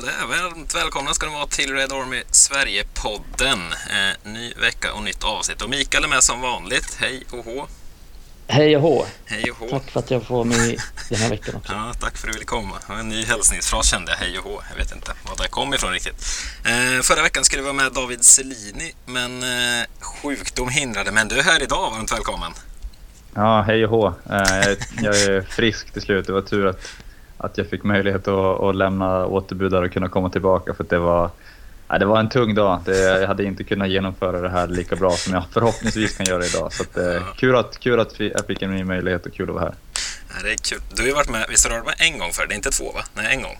Sådär, varmt välkomna ska ni vara till Red Army Sverige-podden. Eh, ny vecka och nytt avsnitt. Och Mikael är med som vanligt. Hej och hå. Hej och hå. Hej och hå. Tack för att jag får med den här veckan också. Ja, tack för att du ville komma. En ny hälsningsfras kände jag, hej och hå. Jag vet inte var det kom ifrån riktigt. Eh, förra veckan skulle vi vara med David Selini, men eh, sjukdom hindrade. Men du är här idag, varmt välkommen. Ja, hej och hå. Eh, jag är frisk till slut. Det var tur att, att jag fick möjlighet att, att lämna återbudar och kunna komma tillbaka för det var, ja, det var en tung dag. Det, jag hade inte kunnat genomföra det här lika bra som jag förhoppningsvis kan göra idag. Så att, eh, kul, att, kul att jag fick en ny möjlighet och kul att vara här. Ja, det är kul. Du har ju varit med, visst har du varit med en gång för Det är inte två va? Nej, en gång.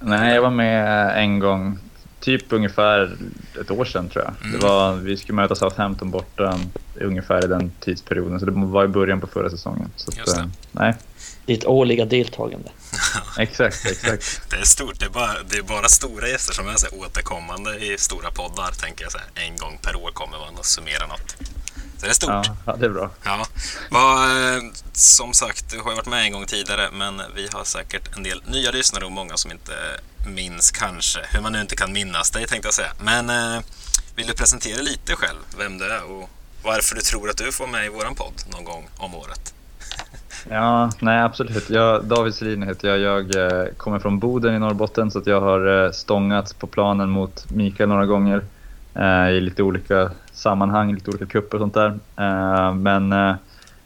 Nej, jag var med en gång, typ ungefär ett år sedan tror jag. Mm. Det var, vi skulle möta Southampton borta ungefär i den tidsperioden, så det var i början på förra säsongen. Så att, eh, nej, Ditt årliga deltagande. exakt, exakt. Det är stort. Det är bara, det är bara stora gäster som är så här återkommande i stora poddar, tänker jag. Så här, en gång per år kommer man och summerar något. Så det är stort. Ja, ja, det är bra. Ja, vad, som sagt, du har ju varit med en gång tidigare, men vi har säkert en del nya lyssnare och många som inte minns kanske, hur man nu inte kan minnas dig tänkte jag säga. Men eh, vill du presentera lite själv, vem du är och varför du tror att du får med i våran podd någon gång om året? Ja, nej absolut. Jag, David Selin heter jag. Jag eh, kommer från Boden i Norrbotten så att jag har eh, stångats på planen mot Mikael några gånger eh, i lite olika sammanhang, lite olika kupper och sånt där. Eh, men eh,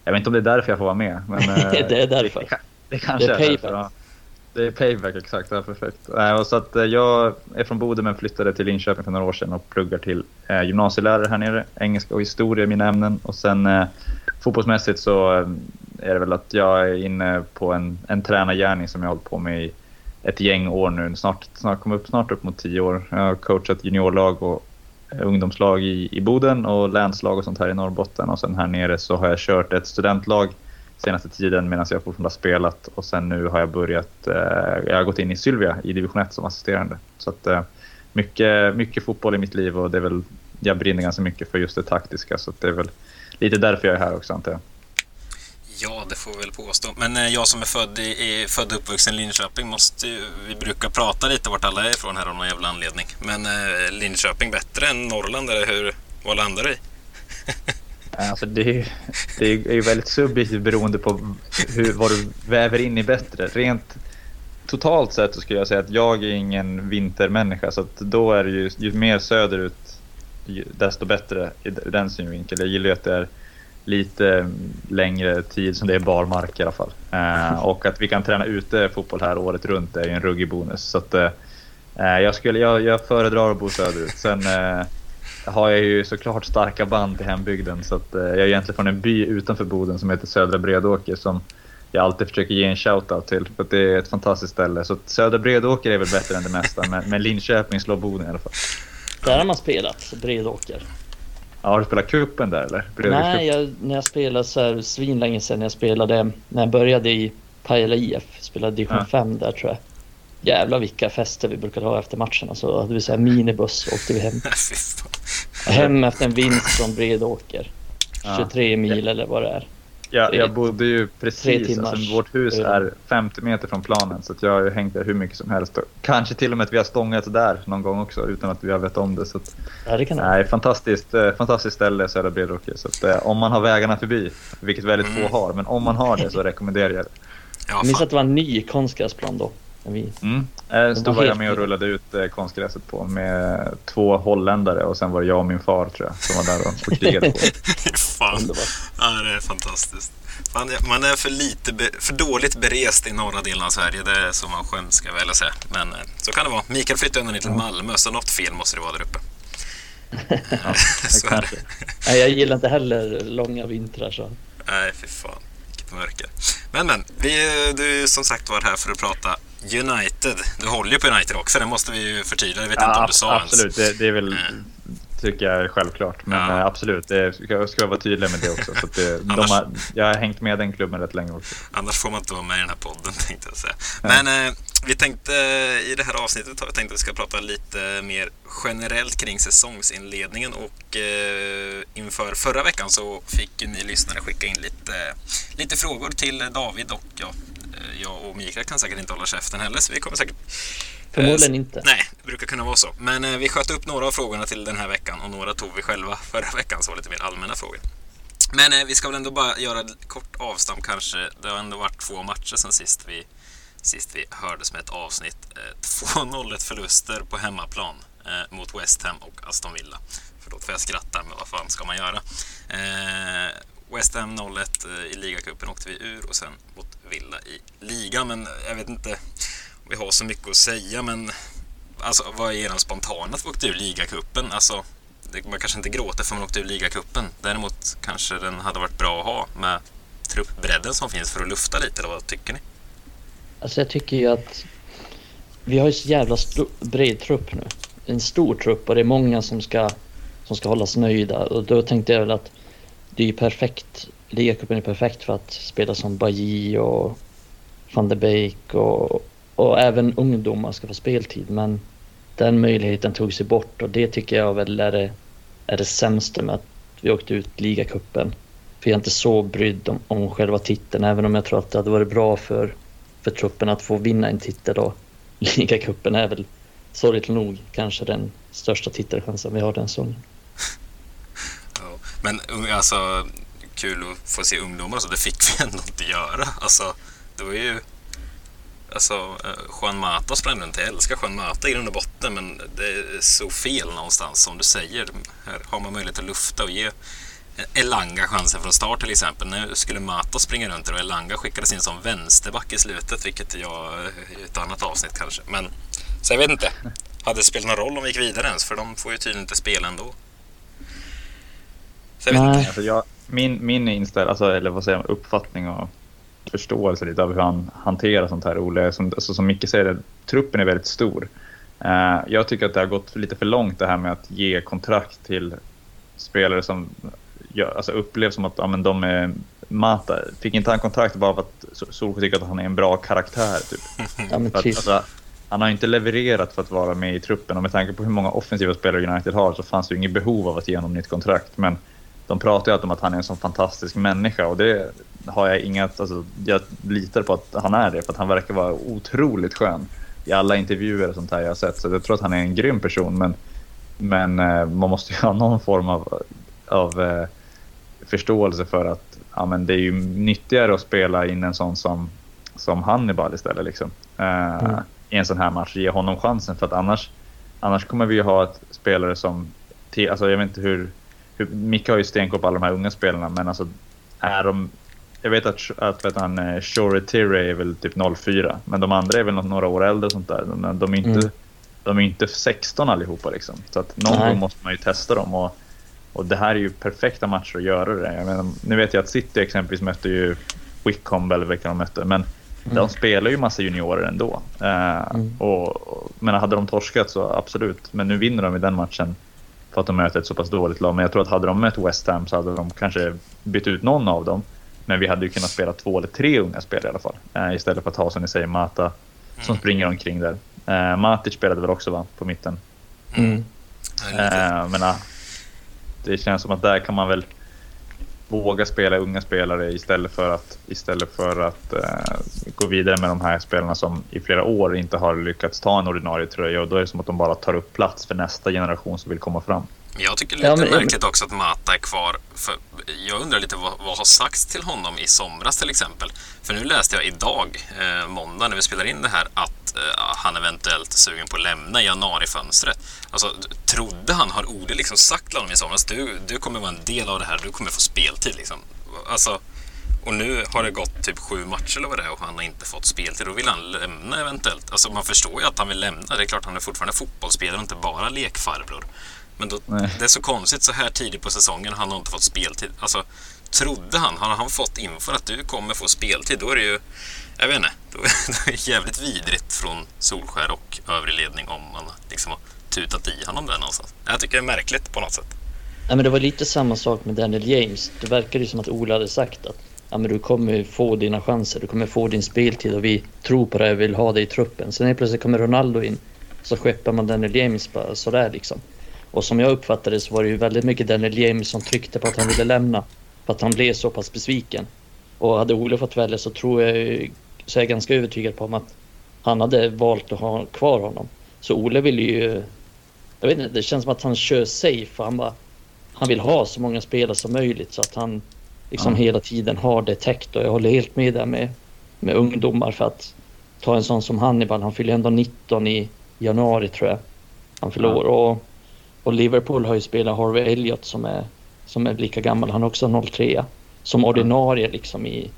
jag vet inte om det är därför jag får vara med. Men, eh, det är därför. det, det kanske Det är är, payback. därför. Ja. Det är payback, exakt. Ja, perfekt. Och så att, jag är från Boden men flyttade till Linköping för några år sedan och pluggar till gymnasielärare här nere. Engelska och historia är mina ämnen. Och sen fotbollsmässigt så är det väl att jag är inne på en, en tränargärning som jag har hållit på med i ett gäng år nu. Snart, snart kommer upp, snart upp mot tio år. Jag har coachat juniorlag och eh, ungdomslag i, i Boden och länslag och sånt här i Norrbotten. Och sen här nere så har jag kört ett studentlag senaste tiden medan jag fortfarande har spelat och sen nu har jag börjat, eh, jag har gått in i Sylvia i division 1 som assisterande. Så att eh, mycket, mycket fotboll i mitt liv och det är väl, jag brinner ganska mycket för just det taktiska så att det är väl lite därför jag är här också antar jag. Ja, det får vi väl påstå. Men eh, jag som är född, i, född och uppvuxen i Linköping måste ju, vi brukar prata lite vart alla är ifrån här av någon jävla anledning. Men eh, Linköping bättre än Norrland, eller hur? Vad landar du i? Alltså det, är, ju- det är ju väldigt subjektivt beroende på hur, vad du väver in i bättre. Rent totalt sett så skulle jag säga att jag är ingen vintermänniska så att då är det ju, ju mer söderut desto bättre i den synvinkeln. Jag gillar ju att det är lite längre tid som det är barmark i alla fall. Eh, och att vi kan träna ute fotboll här året runt är ju en ruggig bonus. Så att, eh, eh jag, skulle, jag, jag föredrar att bo söderut. Sen eh, har jag ju såklart starka band till hembygden så att, eh, jag är egentligen från en by utanför Boden som heter Södra Bredåker som jag alltid försöker ge en shout-out till för att det är ett fantastiskt ställe. Så att Södra Bredåker är väl bättre än det mesta men, men Linköping slår Boden i alla fall. Där har man spelat, Bredåker. Ja, har du spelat kuppen där eller? Bredåkerscupen? Nej, jag, när jag spelade så här svinlänge sedan jag spelade, när jag började i Pajala IF, spelade division Ja. 5 där tror jag. Jävlar vilka fester vi brukade ha efter matcherna. Så hade vi så här minibuss och åkte vi hem. Hem efter en vinst från Bredåker. Ja. 23 mil eller vad det är. Jag, jag bodde ju precis, alltså, vårt hus är 50 meter från planen så att jag har ju hängt där hur mycket som helst. Kanske till och med att vi har stångats där någon gång också utan att vi har vet om det. Så att, Ja, det kan det nej, fantastiskt, eh, fantastiskt ställe Södra Bredåker. Så att, eh, om man har vägarna förbi, vilket väldigt Mm. få har, men om man har det så rekommenderar jag det. Ja, Jag minns att det var en ny konstgräsplan då. Vi... Mm. Eh, var då var jag med och rullade ut eh, konstgräset på med två holländare och sen var det jag och min far tror jag som var där och, och krigade på. Fan. Ja, det är fantastiskt. Fan, jag- man är för, lite be, för dåligt berest i norra delen av Sverige. Det är så man skäms, ska jag väl säga. Men eh, så kan det vara. Mikael flyttade ner till Malmö, så något fel måste det vara där uppe. Ja, så är det. kanske. Nej, jag gillar inte heller långa vintrar så. Nej, fy fan. Vilket mörker. Men, men. Vi, du som sagt var här för att prata United. Du håller ju på United också, det måste vi ju förtydliga. Jag vet inte om du sa ens. absolut, det, det är väl, Mm. Tycker jag är självklart. Men Ja. eh, absolut, det jag ska vara tydlig med det också. Så det, de Annars- har, jag har hängt med den klubben rätt länge också. Annars får man inte vara med i den här podden tänkte jag säga. Men eh, vi tänkte i det här avsnittet har vi tänkt att vi ska prata lite mer generellt kring säsongsinledningen och eh, inför förra veckan så fick ni lyssnare skicka in lite, lite frågor till David och ja, jag och Mikael kan säkert inte hålla käften heller, så vi kommer säkert... Förmodligen inte. Nej, det brukar kunna vara så. Men vi sköt upp några av frågorna till den här veckan och några tog vi själva förra veckan, så var lite mer allmänna frågor. Men vi ska väl ändå bara göra ett kort avstamp kanske. Det har ändå varit två matcher sen sist vi, sist vi hördes med ett avsnitt. 2-0 förluster på hemmaplan eh, mot West Ham och Aston Villa. Förlåt för jag skrattar, men vad fan ska man göra? West Ham 0-1 eh, i ligacupen åkte vi ur och sen mot Villa i ligan. Men jag vet inte om vi har så mycket att säga, men alltså, vad är den spontana att vi åkte ur ligacupen? Alltså, man kanske inte gråter för man åkte ur ligacupen. Däremot kanske den hade varit bra att ha med truppbredden som finns för att lufta lite. Eller vad tycker ni? Alltså jag tycker ju att vi har ju så jävla bred trupp nu. En stor trupp och det är många som ska, som ska hållas nöjda. Och då tänkte jag väl att det är perfekt. Ligacupen är perfekt för att spela som Bailly och van der Beek och, och även ungdomar ska få speltid. Men den möjligheten tog sig bort och det tycker jag väl är det, är det sämsta med att vi åkte ut ligacupen. För jag är inte så brydd om, om själva titeln även om jag tror att det hade varit bra för, för truppen att få vinna en titel då. Ligacupen är väl sorgligt nog kanske den största titelchansen vi har den säsongen. Men alltså kul att få se ungdomar så det fick vi ändå inte göra. Alltså, det var ju Alltså, eh, Juan Mata sprang runt. Jag älskar Juan Mata i grund och botten, men det är så fel någonstans som du säger. Här har man möjlighet att lufta och ge Elanga chansen från start till exempel. Nu skulle Mata springa runt och Elanga skickades in som vänsterback i slutet, vilket jag eh, i ett annat avsnitt kanske. Men så jag vet inte. Hade det spelat någon roll om vi gick vidare ens? För de får ju tydligen inte spela ändå. Så jag vet Nej. inte. Alltså jag, min min inställning, alltså, eller vad säger man, uppfattning och förståelse lite av hur han hanterar sånt här. Ole, som, alltså, som Micke säger, truppen är väldigt stor. Uh, jag tycker att det har gått lite för långt det här med att ge kontrakt till spelare som alltså upplevs som att ja, men de är Mata. Fick inte han kontrakt bara för att Solskjaer tycker att han är en bra karaktär? Typ. Ja, att, alltså, han har inte levererat för att vara med i truppen och med tanke på hur många offensiva spelare United har så fanns det ju inget behov av att ge honom nytt kontrakt. Men de pratar ju alltid om att han är en sån fantastisk människa och det har jag inget, alltså, jag litar på att han är det för att han verkar vara otroligt skön i alla intervjuer och sånt här jag har sett. Så jag tror att han är en grym person men, men eh, man måste ju ha någon form av, av eh, förståelse för att ja, men det är ju nyttigare att spela in en sån som, som Hannibal istället. Liksom. Uh, mm. I en sån här match, ge honom chansen för att annars, annars kommer vi ju ha ett spelare som, alltså jag vet inte hur Micke har ju stenkoll på alla de här unga spelarna men alltså är de jag vet att, att vet han, eh, Shore Tirre är väl typ 04, men de andra är väl några år äldre sånt där. De, de är inte, mm. de är inte 16 allihopa liksom. Så att någon Nej. gång måste man ju testa dem. Och och det här är ju perfekta matcher att göra det. Jag menar, nu vet jag att City exempelvis mötte ju Wickham eller vilka de mötte. Men mm. de spelar ju massa juniorer ändå. Uh, mm. och, och, men hade de torskat så absolut. Men nu vinner de i den matchen för att de möter ett så pass dåligt lag. Men jag tror att hade de mött West Ham så hade de kanske bytt ut någon av dem. Men vi hade ju kunnat spela två eller tre unga spelare i alla fall. Uh, istället för att ha som ni säger Mata som mm. springer omkring där. Uh, Matic spelade väl också va, på mitten. Mm. Uh, men det känns som att där kan man väl våga spela unga spelare istället för att, istället för att uh, gå vidare med de här spelarna som i flera år inte har lyckats ta en ordinarie tröja och då är det som att de bara tar upp plats för nästa generation som vill komma fram. Jag tycker det är lite ja, men... märkligt också att Mata är kvar. För jag undrar lite vad, vad har sagts till honom i somras till exempel? För nu läste jag idag, eh, måndag när vi spelar in det här, att eh, han eventuellt är sugen på att lämna i januarifönstret. Alltså, trodde han, har Ole liksom sagt till honom i somras, du, du kommer vara en del av det här, du kommer få speltid liksom. Alltså, och nu har det gått typ sju matcher eller vad det är och han har inte fått speltid. Då vill han lämna eventuellt. Alltså man förstår ju att han vill lämna. Det är klart han är fortfarande fotbollsspelare och inte bara lekfarbror. Men då, det är så konstigt så här tidigt på säsongen. Han har inte fått speltid. Alltså, trodde han, har han fått info att du kommer få speltid, då är det ju, jag vet inte, då är det jävligt vidrigt från Solskär och övrig ledning om man liksom har tutat i honom där någonstans. Jag tycker det är märkligt på något sätt. Ja, men det var lite samma sak med Daniel James. Det verkade ju som att Ola hade sagt att ja, men du kommer få dina chanser, du kommer få din speltid och vi tror på det och vill ha dig i truppen. Sen plötsligt kommer Ronaldo in så skeppar man Daniel James bara sådär liksom. Och som jag uppfattade det så var det ju väldigt mycket Daniel James som tryckte på att han ville lämna. För att han blev så pass besviken. Och hade Ole fått välja så tror jag så är jag ganska övertygad på att han hade valt att ha kvar honom. Så Ole vill ju... Jag vet inte, det känns som att han kör safe. Han, bara, han vill ha så många spelare som möjligt så att han liksom ja. hela tiden har det täckt. Och jag håller helt med där med, med ungdomar för att ta en sån som Hannibal. Han fyller ändå 19 i januari tror jag. Han fyller år. Och, och Liverpool har ju spelat Harvey Elliott som är, som är lika gammal. Han är också 03 Som ordinarie liksom i,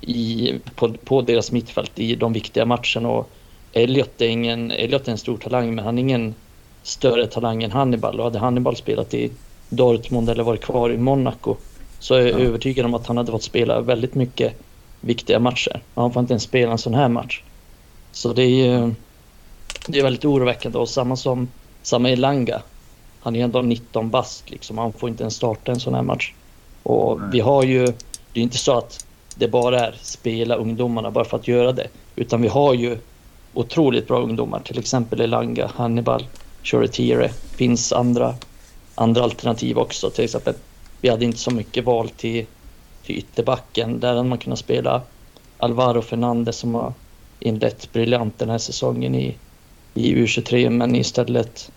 i, på, på deras mittfält i de viktiga matcherna. Och Elliot är, ingen, Elliot är en stor talang men han är ingen större talang än Hannibal. Och hade Hannibal spelat i Dortmund eller varit kvar i Monaco så är jag ja. övertygad om att han hade fått spela väldigt mycket viktiga matcher. Han får inte ens spela en sån här match. Så det är ju det är väldigt oroväckande och samma som samma Elanga. Han är ändå 19 bast liksom. Han får inte ens starta en sån här match. Och Nej. vi har ju, det är inte så att det bara är spela ungdomarna bara för att göra det. Utan vi har ju otroligt bra ungdomar. Till exempel Elanga, Hannibal, Choretire. finns andra, andra alternativ också. Till exempel, vi hade inte så mycket val till, till ytterbacken. Där hade man kunnat spela Alvaro Fernandez som har inlett briljant den här säsongen i, i U23. Men istället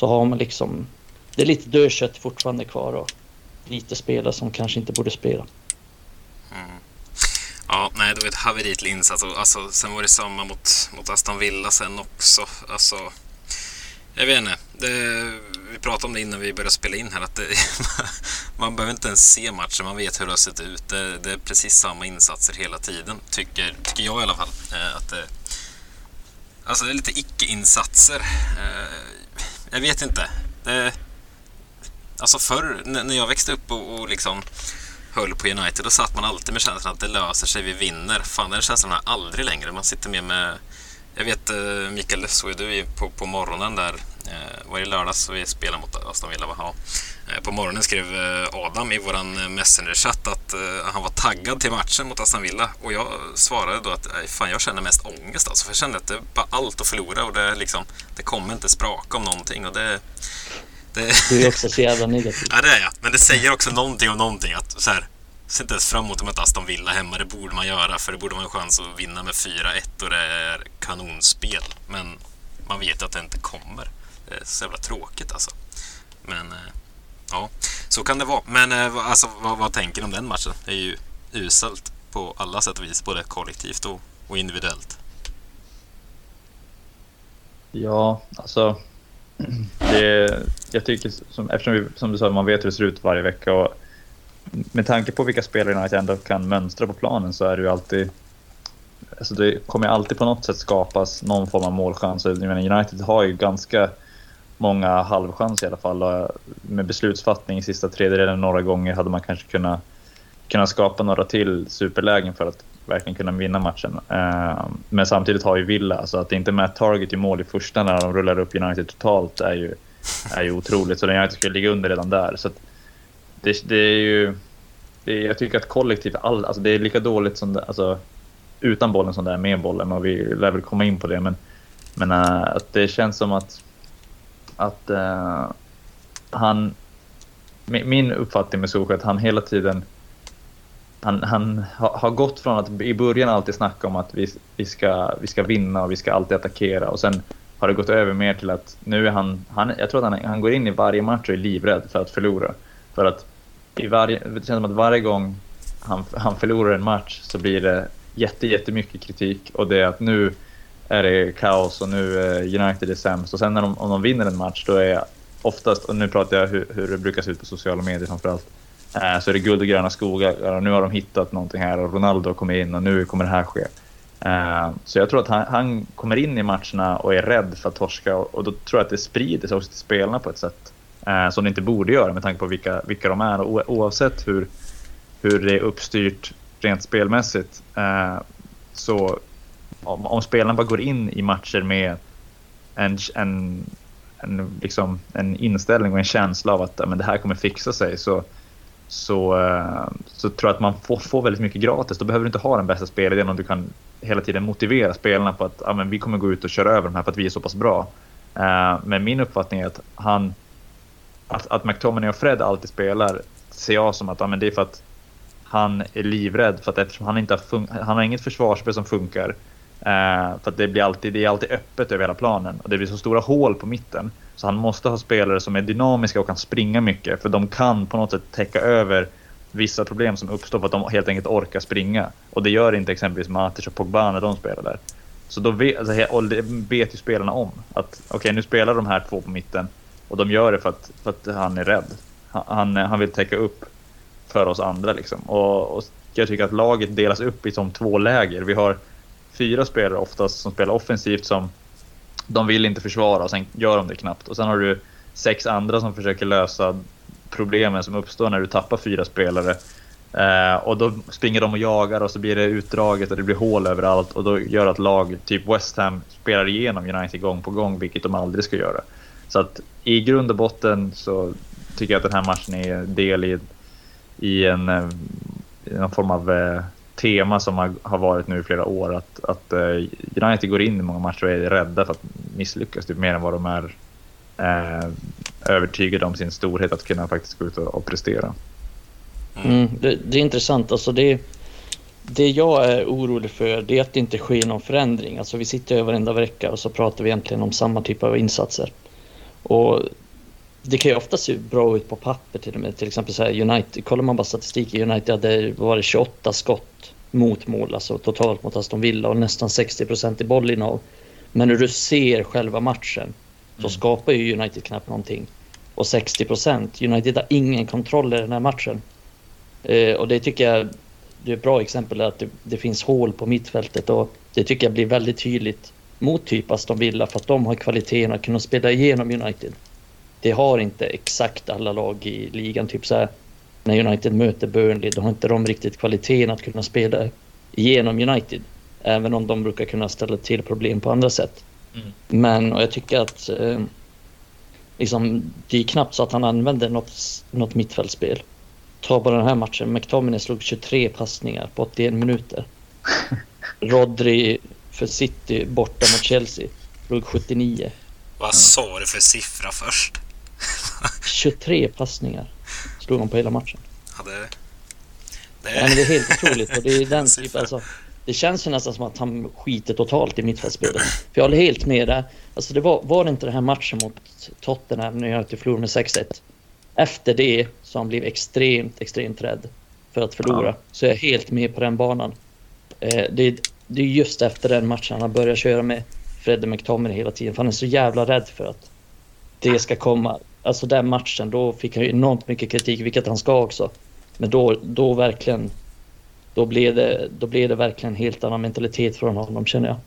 så har man liksom... Det är lite dödkött fortfarande kvar och lite spelare som kanske inte borde spela. Mm. Ja, nej, det var ett haveri till insats. Alltså, sen var det samma mot, mot Aston Villa sen också. Alltså, jag vet inte. Det, vi pratade om det innan vi började spela in här. Att det, man behöver inte ens se matchen. Man vet hur det har sett ut. Det, det är precis samma insatser hela tiden. Tycker, tycker jag i alla fall. Eh, att det, alltså det är lite icke-insatser. Eh, jag vet inte. Det, alltså förr när jag växte upp och, och liksom höll på United, då satt man alltid med känslan att det löser sig, vi vinner. Fan, den känslan har jag aldrig längre. Man sitter med med... Jag vet, eh, Mikael, såg du på, på morgonen där, eh, var det lördags vi spelade mot Aston Villa? Ja. Eh, på morgonen skrev Adam i våran Messenger-chatt att han var taggad till matchen mot Aston Villa och jag svarade då att fan, jag känner mest ångest alltså, för jag kände att det bara allt att förlora och det, liksom, det kommer inte spraka om någonting och det, det... Du är också så jävla negativ. ja, det är jag. Men det säger också någonting om någonting. Att så här, ser inte ens fram emot att möta Aston Villa hemma. Det borde man göra, för det borde vara en chans att vinna med 4-1 och det är kanonspel. Men man vet att det inte kommer. Det är så jävla tråkigt alltså. Men eh, ja, så kan det vara. Men eh, alltså, vad, vad tänker ni om den matchen? Det är ju uselt på alla sätt och vis, både kollektivt och, och individuellt. Ja, alltså det, jag tycker, som, eftersom vi, som du sa, man vet hur det ser ut varje vecka och med tanke på vilka spelare United ändå kan mönstra på planen så är det ju alltid Alltså det kommer alltid på något sätt skapas någon form av målchans. United har ju ganska många halvchanser i alla fall. Med beslutsfattning i sista tredjedelen några gånger hade man kanske kunnat, kunnat skapa några till superlägen för att verkligen kunna vinna matchen. Eh, men samtidigt har ju Villa, så att inte Matt target i mål i första när de rullar upp United totalt är ju, är ju otroligt. Så United skulle ligga under redan där. Så det, det, är ju... Det är, jag tycker att kollektivt, all, alltså det är lika dåligt som det, alltså, utan bollen som det är med bollen. Och vi lär väl komma in på det. Men, men uh, att det känns som att, att uh, han... Min uppfattning med Solskjaer är att han hela tiden han, han har gått från att i början alltid snacka om att vi, vi, ska, vi ska vinna och vi ska alltid attackera och sen har det gått över mer till att nu är han, han jag tror att han, han går in i varje match och är livrädd för att förlora. För att i varje, det känns som att varje gång han, han förlorar en match så blir det jätte, jättemycket kritik och det är att nu är det kaos och nu är United är sämst och sen när de, om de vinner en match då är oftast, och nu pratar jag hur, hur det brukar se ut på sociala medier framförallt, Eh, så är det guld och gröna skogar. Och nu har de hittat någonting här och Ronaldo kommer in och nu kommer det här ske. Eh, så jag tror att han, han kommer in i matcherna och är rädd för att torska och då tror jag att det sprider sig också till spelarna på ett sätt eh, som det inte borde göra med tanke på vilka, vilka de är. Och oavsett hur, hur det är uppstyrt rent spelmässigt eh, så om, om spelarna bara går in i matcher med en, en, en, liksom, en inställning och en känsla av att men det här kommer fixa sig så så, eh, så tror jag att man får, får väldigt mycket gratis. Då behöver du inte ha den bästa spelidén om du kan hela tiden motivera spelarna på att ja, men vi kommer gå ut och köra över de här för att vi är så pass bra. Uh, men min uppfattning är att han, att, att McTominay och Fred alltid spelar ser jag som att ja, men det är för att han är livrädd för att eftersom han inte har, fun- han har inget försvarsspel som funkar. Eh, för att det blir alltid, det är alltid öppet över hela planen och det blir så stora hål på mitten. Så han måste ha spelare som är dynamiska och kan springa mycket för de kan på något sätt täcka över vissa problem som uppstår för att de helt enkelt orkar springa. Och det gör inte exempelvis Matic och Pogba när de spelar där. Så då vet, alltså, och det vet ju spelarna om. Att okej, okay, nu spelar de här två på mitten. Och de gör det för att, för att han är rädd. Han, han vill täcka upp för oss andra. Liksom. Och, och jag tycker att laget delas upp i som två läger. Vi har fyra spelare oftast som spelar offensivt som de vill inte försvara och sen gör de det knappt. Och sen har du sex andra som försöker lösa problemen som uppstår när du tappar fyra spelare. Eh, och då springer de och jagar och så blir det utdraget och det blir hål överallt och då gör att lag typ West Ham spelar igenom United gång på gång, vilket de aldrig ska göra. Så att i grund och botten så tycker jag att den här matchen är del i, i en, eh, någon form av eh, tema som har, varit nu i flera år. Att, att uh, United går in i många matcher och är rädda för att misslyckas typ mer än vad de är övertygade om sin storhet att kunna faktiskt gå ut och, och prestera. Mm, det, det, är intressant. Alltså det, det jag är orolig för det är att det inte sker någon förändring. Alltså vi sitter över varenda vecka och så pratar vi egentligen om samma typ av insatser. Och det kan ju ofta se bra ut på papper till och med. Till exempel så här United, kollar man bara statistiken, United hade varit 28 skott mot mål, alltså totalt mot Aston Villa och nästan 60 procent i bollinnehav. Men när du ser själva matchen så mm. skapar ju United knappt någonting. Och 60 procent, United har ingen kontroll i den här matchen. Eh, och det tycker jag det är ett bra exempel att det, det, finns hål på mittfältet och det tycker jag blir väldigt tydligt mot typ Aston Villa för att de har kvaliteten att kunna spela igenom United. Det har inte exakt alla lag i ligan. Typ så här, när United möter Burnley, då har inte de riktigt kvaliteten att kunna spela igenom United. Även om de brukar kunna ställa till problem på andra sätt. Mm. Men och jag tycker att eh, liksom, det är knappt så att han använder något, något mittfältspel. Ta bara den här matchen. McTominay slog 23 passningar på 81 minuter. Rodri för City borta mot Chelsea slog 79. Vad sa du för siffra först? 23 passningar slog han på hela matchen. Ja, det, det... Ja, men det är helt otroligt. Och det, är den typ, alltså, det känns ju nästan som att han skiter totalt i mittfältsspelet. För jag håller helt med där. Alltså det var, var det inte den här matchen mot Tottenham när jag förlorade med 6-1? Efter det så han blev extremt, extremt rädd för att förlora. Ja. Så jag är helt med på den banan. Eh, det, det är just efter den matchen han har börjat köra med Fredde McTominay hela tiden. För han är så jävla rädd för att det ska komma. Alltså den matchen, då fick han ju enormt mycket kritik, vilket han ska också. Men då, då verkligen, då blev, det, då blev det verkligen helt annan mentalitet från honom känner jag.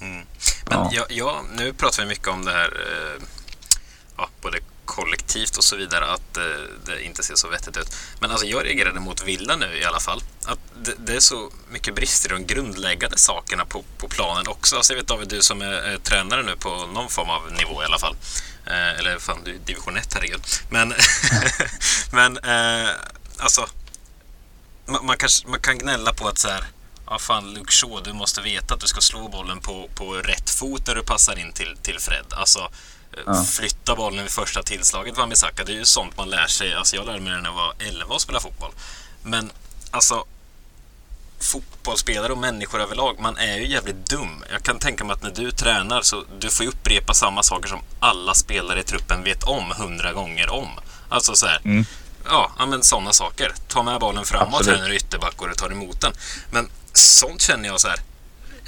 Mm. Men ja. Jag, jag, nu pratar vi mycket om det här, eh, ja, både kollektivt och så vidare att eh, det inte ser så vettigt ut. Men alltså jag reagerade mot Villa nu i alla fall. Att det, det är så mycket brister i de grundläggande sakerna på, på planen också. Alltså jag vet David, du som är, är tränare nu på någon form av nivå i alla fall. Eh, eller fan, du är division 1, herregud. Men, men eh, alltså, man, man, kan, man kan gnälla på att så här, ja fan Luke Shaw, du måste veta att du ska slå bollen på, på rätt fot när du passar in till, till Fred. Alltså, ja. flytta bollen vid första tillslaget Wan-Bissaka, det är ju sånt man lär sig. Alltså jag lärde mig det när jag var 11 och spela fotboll. Men alltså fotbollsspelare och människor överlag, man är ju jävligt dum. Jag kan tänka mig att när du tränar så du får ju upprepa samma saker som alla spelare i truppen vet om hundra gånger om. Alltså så här, mm. ja, men sådana saker. Ta med bollen framåt här när du ytterback och tar emot den. Men sånt känner jag så här,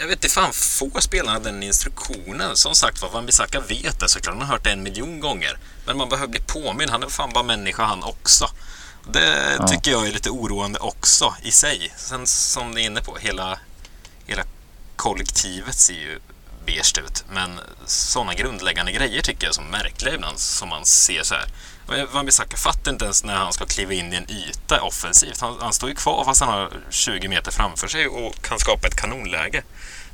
jag vet inte fan får spelarna den instruktionen. Som sagt var, Wan-Bissaka vet det såklart. Han har hört det en miljon gånger. Men man behöver bli påminn. Han är fan bara människa han också. Det ja. tycker jag är lite oroande också i sig. Sen som ni är inne på, hela, hela kollektivet ser ju beige ut. Men sådana grundläggande grejer tycker jag är så märkliga ibland som man ser så här. Wan-Bissaka fattar inte ens när han ska kliva in i en yta offensivt. Han, han står ju kvar fast han har 20 meter framför sig och kan skapa ett kanonläge.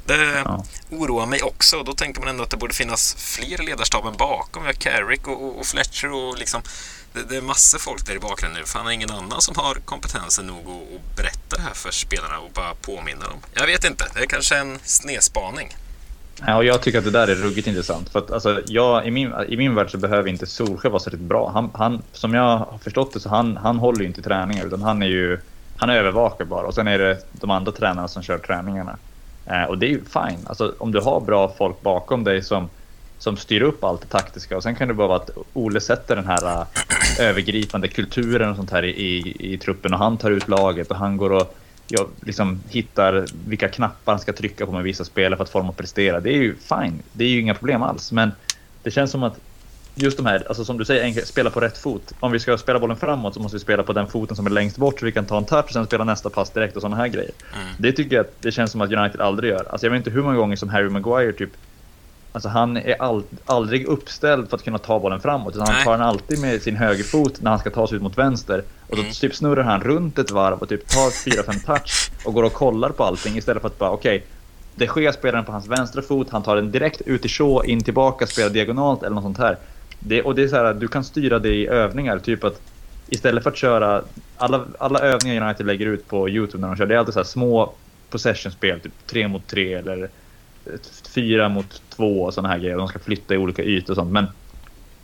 Det ja. oroar mig också. Då tänker man ändå att det borde finnas fler ledarstaben bakom. Vi har Carrick och, och Fletcher och liksom det, det, är massor folk där i bakgrunden nu. För han har ingen annan som har kompetensen nog att, att berätta det här för spelarna och bara påminna dem. Jag vet inte. Det är kanske en snedspaning. Ja, och jag tycker att det där är ruggigt intressant. För att, alltså, jag, i, min, I min värld så behöver inte Solskjaer vara så riktigt bra. Han, han, som jag har förstått det så han, han håller ju inte träningar utan han är ju Han övervakar bara och sen är det de andra tränarna som kör träningarna. Eh, och det är ju fine. Alltså, om du har bra folk bakom dig som, som styr upp allt det taktiska och sen kan det bara vara att Ole sätter den här ä, övergripande kulturen och sånt här i, i, i, truppen och han tar ut laget och han går och jag, liksom, hittar vilka knappar han ska trycka på med vissa spelare för att få dem att prestera. Det är ju fine. Det är ju inga problem alls. Men det känns som att just de här, alltså som du säger, spela på rätt fot. Om vi ska spela bollen framåt så måste vi spela på den foten som är längst bort så vi kan ta en touch och sen spela nästa pass direkt och sådana här grejer. Mm. Det tycker jag att det känns som att United aldrig gör. Alltså jag vet inte hur många gånger som Harry Maguire typ Alltså han är all, aldrig uppställd för att kunna ta bollen framåt. Utan han tar den alltid med sin högerfot när han ska ta sig ut mot vänster. Och då mm. typ snurrar han runt ett varv och typ tar 4-5 touch och går och kollar på allting istället för att bara okej, okay, det sker spelar den på hans vänstra fot, han tar den direkt ut i Shaw, in tillbaka, spelar diagonalt eller något sånt här. Det, och det är så här, du kan styra det i övningar, typ att istället för att köra alla, alla övningar United lägger ut på Youtube när de kör, det är alltid så små possession-spel, typ 3 mot 3 eller Fyra mot två och sådana här grejer. De ska flytta i olika ytor och sånt. Men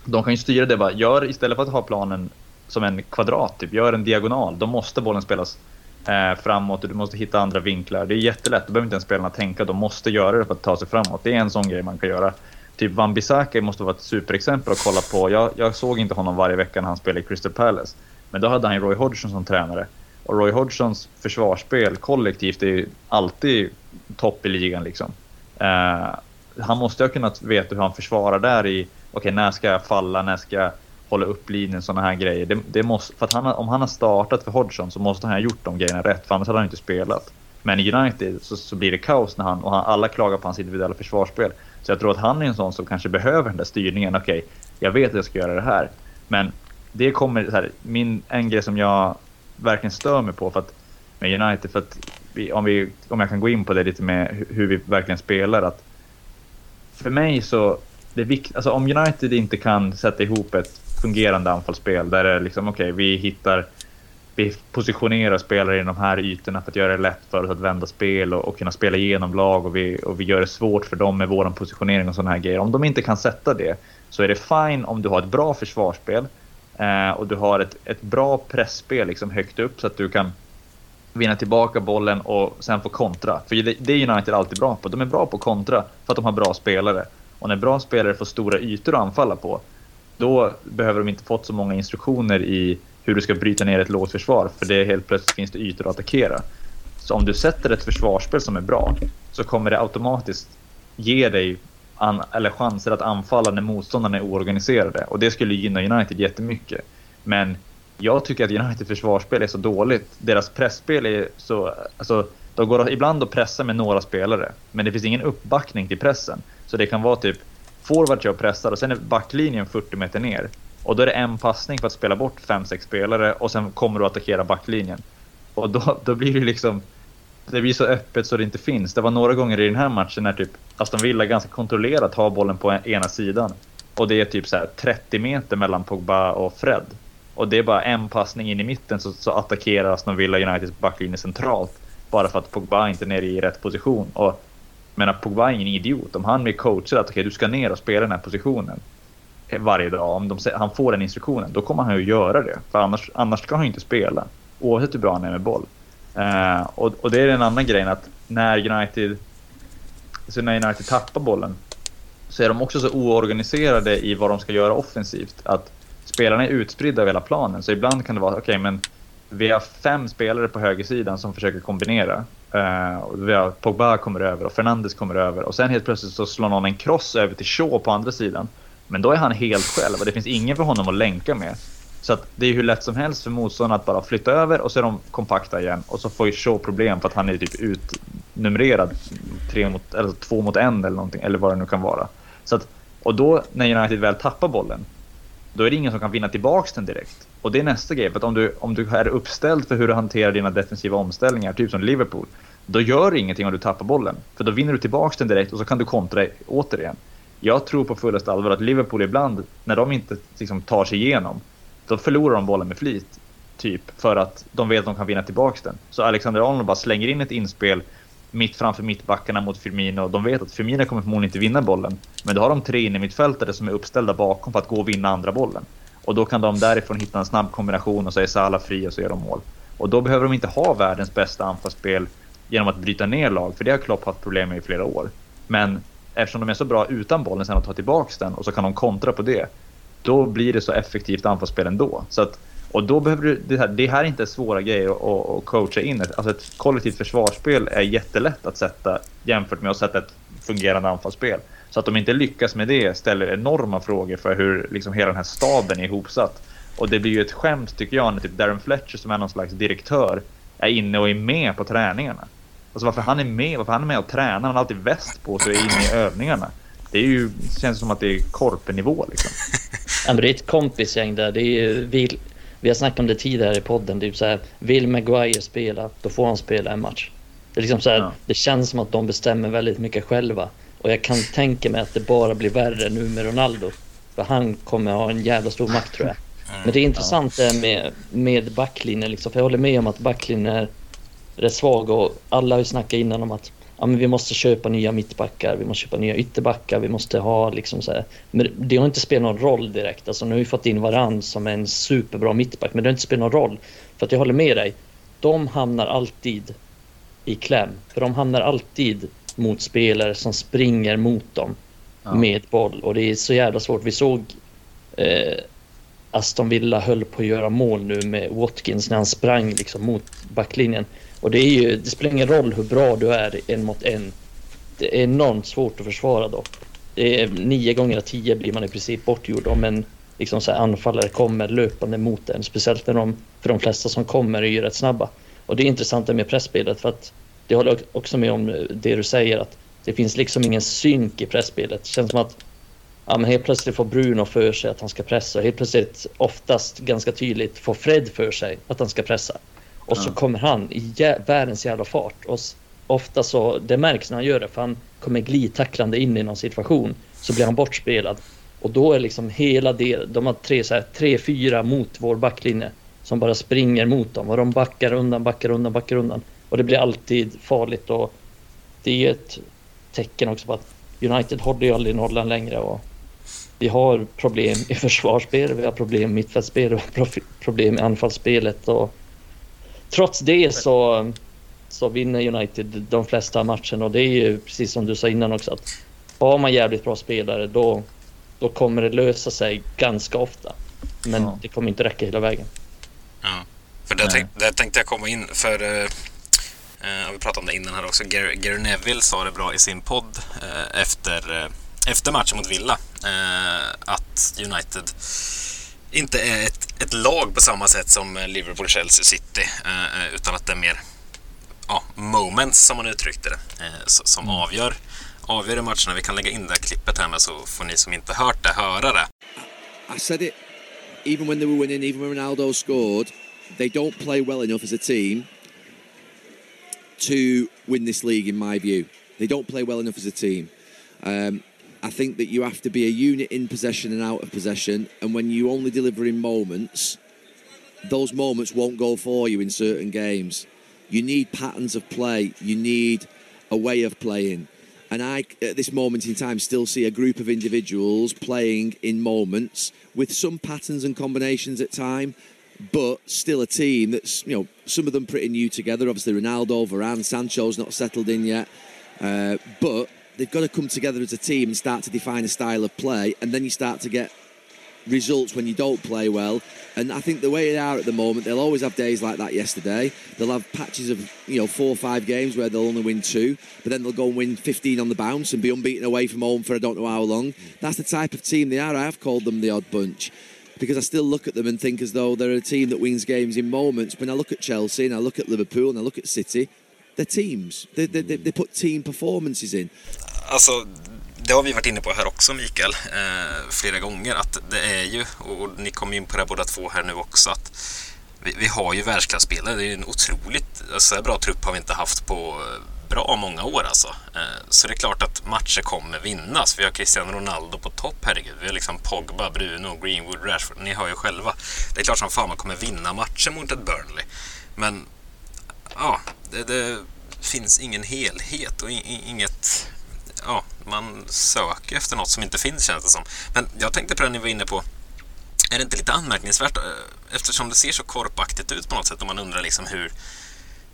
de kan ju styra det bara, gör istället för att ha planen som en kvadrat, typ, gör en diagonal. Då måste bollen spelas eh, framåt och du måste hitta andra vinklar. Det är jättelätt, då behöver inte ens spelarna tänka, de måste göra det för att ta sig framåt. Det är en sån grej man kan göra typ Van Bissaka måste vara ett superexempel att kolla på. Jag, jag såg inte honom varje vecka när han spelade i Crystal Palace. Men då hade han Roy Hodgson som tränare. Och Roy Hodgsons försvarsspel kollektivt är alltid topp i ligan. Liksom. Eh, han måste ha kunnat veta hur han försvarar där i, okej okay, när ska jag falla, när ska jag hålla upp linjen, sådana här grejer. Det, det måste, för att han, om han har startat för Hodgson så måste han ha gjort de grejerna rätt, för annars hade han inte spelat. Men i United så, så blir det kaos när han, och han, alla klagar på hans individuella försvarsspel. Så jag tror att han är en sån som kanske behöver den där styrningen. Okej, okay, jag vet att jag ska göra det här. Men det kommer, så här, min, en grej som jag verkligen stör mig på för att, med United, för att om, vi, om jag kan gå in på det lite med hur vi verkligen spelar. att För mig så, det vikt, alltså om United inte kan sätta ihop ett fungerande anfallsspel där det är liksom okej, okay, vi hittar vi positionerar spelare i de här ytorna för att göra det lätt för oss att vända spel och, och kunna spela igenom lag och vi, och vi gör det svårt för dem med vår positionering och sådana här grejer. Om de inte kan sätta det så är det fine om du har ett bra försvarsspel eh, och du har ett, ett bra pressspel liksom högt upp så att du kan vinna tillbaka bollen och sen få kontra. För det, det är United alltid bra på. De är bra på kontra för att de har bra spelare. Och när bra spelare får stora ytor att anfalla på, då behöver de inte fått så många instruktioner i hur du ska bryta ner ett lågt försvar för det helt plötsligt finns det ytor att attackera. Så om du sätter ett försvarsspel som är bra så kommer det automatiskt ge dig an, eller chanser att anfalla när motståndarna är oorganiserade och det skulle gynna United jättemycket. Men jag tycker att United försvarsspel är så dåligt. Deras pressspel är så... Alltså, de går ibland och pressar med några spelare, men det finns ingen uppbackning till pressen. Så det kan vara typ forward jag pressar och sen är backlinjen 40 meter ner. Och då är det en passning för att spela bort 5-6 spelare och sen kommer du att attackera backlinjen. Och då, då blir det liksom... Det blir så öppet så det inte finns. Det var några gånger i den här matchen när typ Aston Villa ganska kontrollerat har bollen på ena sidan. Och det är typ så 30 meter mellan Pogba och Fred. Och det är bara en passning in i mitten så, så attackerar Aston Villa Uniteds backlinje centralt. Bara för att Pogba inte är nere i rätt position. Och menar Pogba är ingen idiot. Om han blir coachad att okay, du ska ner och spela den här positionen varje dag, om de, han får den instruktionen, då kommer han ju göra det. För annars, annars ska han ju inte spela. Oavsett hur bra han är med boll. Uh, och, och, det är den andra grejen att när United, så när United tappar bollen så är de också så oorganiserade i vad de ska göra offensivt. Att spelarna är utspridda över hela planen. Så ibland kan det vara, okej okay, men vi har fem spelare på högersidan som försöker kombinera. Uh, och vi har Pogba kommer över och Fernandes kommer över. Och sen helt plötsligt så slår någon en cross över till Shaw på andra sidan. Men då är han helt själv och det finns ingen för honom att länka med. Så att det är hur lätt som helst för motståndarna att bara flytta över och så är de kompakta igen. Och så får ju Shaw problem för att han är typ utnumrerad tre mot, eller två mot en eller någonting, eller vad det nu kan vara. Så att, och då när United väl tappar bollen, då är det ingen som kan vinna tillbaks den direkt. Och det är nästa grej, för att om du, om du är uppställd för hur du hanterar dina defensiva omställningar, typ som Liverpool, då gör det ingenting om du tappar bollen. För då vinner du tillbaks den direkt och så kan du kontra återigen jag tror på fullaste allvar att Liverpool ibland, när de inte liksom, tar sig igenom, då förlorar de bollen med flit. Typ för att de vet att de kan vinna tillbaka den. Så Alexander Arnold bara slänger in ett inspel mitt framför mittbackarna mot Firmino. De vet att Firmino kommer förmodligen inte vinna bollen. Men då har de tre inne mittfältare som är uppställda bakom för att gå och vinna andra bollen. Och då kan de därifrån hitta en snabb kombination och så är Salah fri och så gör de mål. Och då behöver de inte ha världens bästa anfallsspel genom att bryta ner lag, för det har Klopp haft problem med i flera år. Men eftersom de är så bra utan bollen sen att ta tillbaka den och så kan de kontra på det. Då blir det så effektivt anfallsspel ändå. Så att, och då behöver du, det här, det här är inte svåra grejer att, att coacha in. Alltså ett kollektivt försvarsspel är jättelätt att sätta jämfört med att sätta ett fungerande anfallsspel. Så att de inte lyckas med det ställer enorma frågor för hur liksom hela den här staben är ihopsatt. Och det blir ju ett skämt tycker jag när typ Darren Fletcher som är någon slags direktör är inne och är med på träningarna. Alltså varför han är med, varför han är med och tränar, han har alltid väst på sig och är inne i övningarna. Det är ju, känns som att det är korpenivå liksom. Ja, det är ett kompisgäng där. Det är ju, vi har snackat om det tidigare i podden. Det är så här, vill Maguire spela, då får han spela en match. Det, är liksom så här, ja. det känns som att de bestämmer väldigt mycket själva. Och jag kan tänka mig att det bara blir värre nu med Ronaldo. För han kommer ha en jävla stor makt tror jag. Mm, Men det är intressant ja. med, med backlinjen. Liksom, för jag håller med om att backlinjen är rätt svag och alla har ju snackat innan om att ja, men vi måste köpa nya mittbackar, vi måste köpa nya ytterbackar, vi måste ha liksom så här. Men det har inte spelat någon roll direkt. Alltså, nu har vi fått in Varann som en superbra mittback, men det har inte spelat någon roll. För att jag håller med dig, de hamnar alltid i kläm. För de hamnar alltid mot spelare som springer mot dem ja. med boll. Och det är så jävla svårt. Vi såg eh, Aston Villa höll på att göra mål nu med Watkins när han sprang liksom mot backlinjen. Och det, är ju, det spelar ingen roll hur bra du är en mot en. Det är enormt svårt att försvara då. Det är nio gånger av tio blir man i princip bortgjord om en liksom så anfallare kommer löpande mot en. Speciellt när de, för de flesta som kommer är ju rätt snabba. Och det är intressant med pressspelet för att det håller också med om det du säger att det finns liksom ingen synk i pressspelet. Det känns som att ja, men helt plötsligt får Bruno för sig att han ska pressa. Helt plötsligt, oftast ganska tydligt, får Fred för sig att han ska pressa. Och så kommer han i jä världens jävla fart. Och ofta så, det märks när han gör det, för han kommer glidtacklande in i någon situation. Så blir han bortspelad. Och då är liksom hela det, de har tre, så här, tre, fyra mot vår backlinje. Som bara springer mot dem och de backar undan, backar undan, backar undan. Och det blir alltid farligt och det är ett tecken också på att United håller ju aldrig nollan längre och vi har problem i försvarsspel, vi har problem i mittfältsspel, vi har problem i anfallsspelet och trots det så, så vinner United de flesta matcherna och det är ju precis som du sa innan också att har man jävligt bra spelare då, då kommer det lösa sig ganska ofta. Men ja. det kommer inte räcka hela vägen. Ja, för det, tänk, det tänkte jag komma in för uh, vi pratade om det innan här också. Gary, Gary Neville sa det bra i sin podd uh, efter, uh, efter matchen mot Villa att United inte är ett, ett lag på samma sätt som Liverpool, Chelsea, City. Eh, utan att det är mer ja, moments, som man uttryckte det, eh, som mm. avgör, avgör i matcherna. Vi kan lägga in det här klippet här med så får ni som inte hört det höra det. I said it even when they were winning, even when Ronaldo scored, they don't play well enough as a team to win this league in my view. They don't play well enough as a team. Um, I think that you have to be a unit in possession and out of possession, and when you only deliver in moments, those moments won't go for you in certain games. You need patterns of play. You need a way of playing. And I, at this moment in time, still see a group of individuals playing in moments with some patterns and combinations at time, but still a team that's, you know, some of them pretty new together. Obviously, Ronaldo, Varane, Sancho's not settled in yet. Uh, but they've got to come together as a team and start to define a style of play, and then you start to get results when you don't play well. And I think the way they are at the moment, they'll always have days like that yesterday. They'll have patches of, you know, four or five games where they'll only win two, but then they'll go and win 15 on the bounce and be unbeaten away from home for I don't know how long. That's the type of team they are. I have called them the odd bunch because I still look at them and think as though they're a team that wins games in moments. When I look at Chelsea and I look at Liverpool and I look at City, they're teams. They, they, they put team performances in. Alltså, det har vi varit inne på här också Mikael, eh, flera gånger, att det är ju, och ni kom in på det båda två här nu också, att vi, vi har ju världsklasspelare. Det är en otroligt, alltså, bra trupp har vi inte haft på eh, bra många år alltså. Eh, så det är klart att matcher kommer vinnas. Vi har Cristiano Ronaldo på topp, herregud. Vi har liksom Pogba, Bruno, Greenwood, Rashford. Ni hör ju själva. Det är klart som fan man kommer vinna matcher mot ett Burnley. Men ja, det, det finns ingen helhet och inget... Ja, man söker efter något som inte finns känns det som. Men jag tänkte på det ni var inne på. Är det inte lite anmärkningsvärt? Eh, eftersom det ser så korpaktigt ut på något sätt och man undrar liksom hur,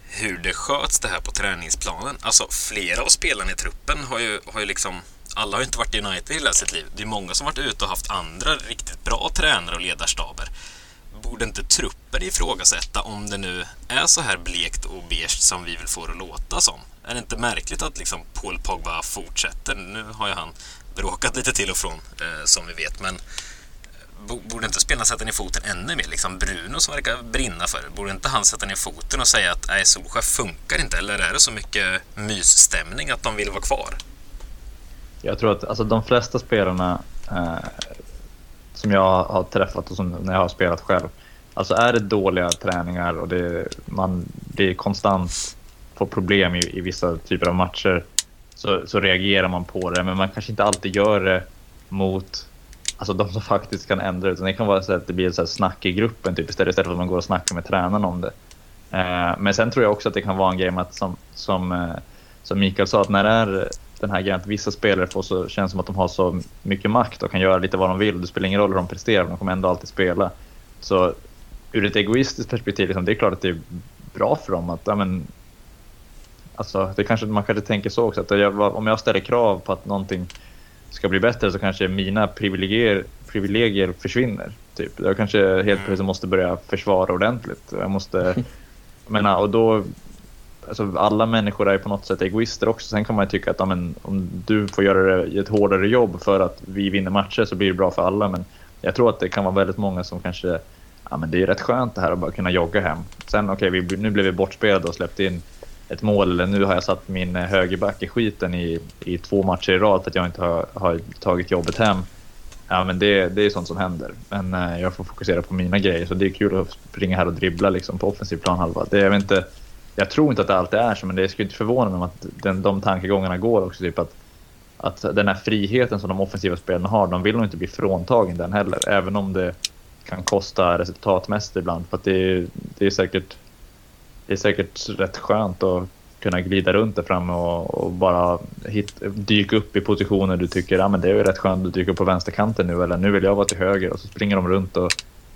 hur det sköts det här på träningsplanen. Alltså flera av spelarna i truppen har ju, har ju liksom alla har ju inte varit i United hela sitt liv. Det är många som varit ute och haft andra riktigt bra tränare och ledarstaber. Borde inte trupper ifrågasätta om det nu är så här blekt och beige som vi vill få det att låta som? Är det inte märkligt att liksom Paul Pogba fortsätter? Nu har ju han bråkat lite till och från, eh, som vi vet, men eh, borde inte spelarna sätta ner foten ännu mer? Liksom Bruno som verkar brinna för det, borde inte han sätta ner foten och säga att nej, Solskjaer funkar inte? Eller är det så mycket mysstämning att de vill vara kvar? Jag tror att alltså, de flesta spelarna eh, som jag har träffat och som när jag har spelat själv. Alltså är det dåliga träningar och det, man, det är konstant får problem i, i vissa typer av matcher så, så reagerar man på det. Men man kanske inte alltid gör det mot alltså, de som faktiskt kan ändra det. Det kan vara så att det blir så här snack i gruppen typ, istället, istället för att man går och snackar med tränaren om det. Eh, men sen tror jag också att det kan vara en grej med att som, som, eh, som Mikael sa, att när det är den här grejen att vissa spelare får så känns som att de har så mycket makt och kan göra lite vad de vill. Det spelar ingen roll hur de presterar, de kommer ändå alltid spela. Så ur ett egoistiskt perspektiv, liksom, det är klart att det är bra för dem att ja, men, alltså, det kanske, man kanske tänker så också, att jag, om jag ställer krav på att någonting ska bli bättre så kanske mina privilegier, privilegier försvinner. Typ. Jag kanske helt mm. plötsligt måste börja försvara ordentligt. Jag måste, jag menar, och då, alltså alla människor är på något sätt egoister också. Sen kan man ju tycka att ja, men, om du får göra ett hårdare jobb för att vi vinner matcher så blir det bra för alla. Men jag tror att det kan vara väldigt många som kanske, ja men det är rätt skönt det här att bara kunna jogga hem. Sen okej, okay, nu blev vi bortspelade och släppte in ett mål. Eller nu har jag satt min eh, högerback i skiten i, i två matcher i rad för att jag inte har, har tagit jobbet hem. Ja, men det, det är sånt som händer. Men eh, jag får fokusera på mina grejer. Så det är kul att springa här och dribbla liksom, på offensiv planhalva. Det, jag, inte, jag tror inte att det alltid är så, men det skulle inte förvåna mig om att den, de tankegångarna går också. Typ att, att den här friheten som de offensiva spelarna har, de vill nog inte bli fråntagen den heller. Även om det kan kosta resultatmässigt ibland. För att det, det är säkert det är säkert rätt skönt att kunna glida runt där framme och, och, bara hit, dyka upp i positioner du tycker ah, men det är rätt skönt att dyka upp på vänsterkanten nu eller nu vill jag vara till höger och så springer de runt och,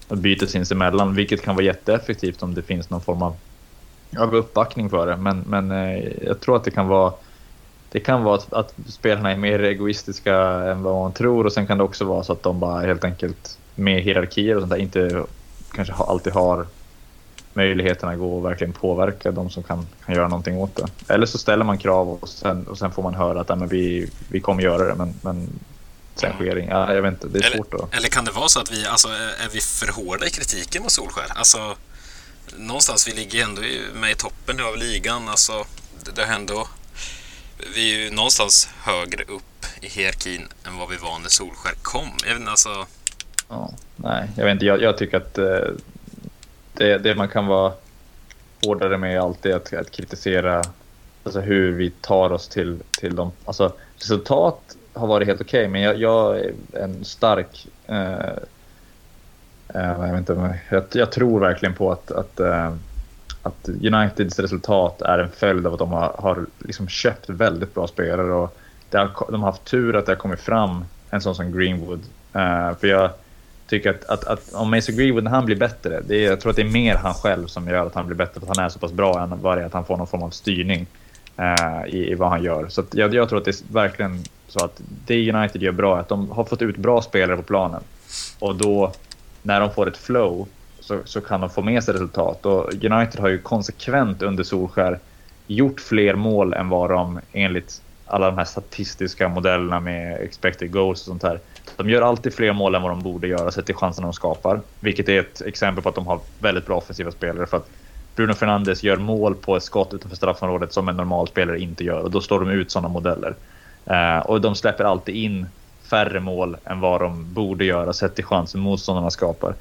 och byter sinsemellan vilket kan vara jätteeffektivt om det finns någon form av, av uppbackning för det. Men, men eh, jag tror att det kan vara det kan vara att, att, spelarna är mer egoistiska än vad man tror och sen kan det också vara så att de bara helt enkelt med hierarkier och sånt där inte kanske alltid har möjligheterna gå och verkligen påverka de som kan, kan göra någonting åt det. Eller så ställer man krav och sen, och sen får man höra att ja, men vi, vi kommer göra det men, men sen sker inget. Ja, jag vet inte, det är eller, svårt att... Eller kan det vara så att vi, alltså, är vi för hårda i kritiken mot Solskär? Alltså, någonstans, vi ligger ändå med i toppen av ligan. Alltså, det, det ändå, vi är ju någonstans högre upp i hierarkin än vad vi var när Solskär kom. Jag vet inte, alltså... Ja, nej, jag vet inte. Jag, jag tycker att eh, det, det man kan vara hårdare med är alltid att, att kritisera alltså hur vi tar oss till, till dem. Alltså, resultat har varit helt okej, okay, men jag, jag, är en stark... Eh, Eh, jag, vet inte, jag, jag, tror verkligen på att, att, eh, att Uniteds resultat är en följd av att de har, har liksom köpt väldigt bra spelare. Och har, de har haft tur att det har kommit fram en sån som Greenwood. Eh, för jag, tycker att, att, att om Mason Greenwood, när han blir bättre, det är, jag tror att det är mer han själv som gör att han blir bättre, för att han är så pass bra än vad det är att han får någon form av styrning eh, i, i, vad han gör. Så jag, jag, tror att det är verkligen så att det United gör bra är att de har fått ut bra spelare på planen. Och då, när de får ett flow, så, så kan de få med sig resultat. Och United har ju konsekvent under Solskär gjort fler mål än vad de enligt alla de här statistiska modellerna med expected goals och sånt här de gör alltid fler mål än vad de borde göra sett till chanserna de skapar. Vilket är ett exempel på att de har väldigt bra offensiva spelare. För att Bruno Fernandes gör mål på ett skott utanför straffområdet som en normal spelare inte gör. Och då slår de ut sådana modeller. Eh, och de släpper alltid in färre mål än vad de borde göra sett till chansen motståndarna skapar.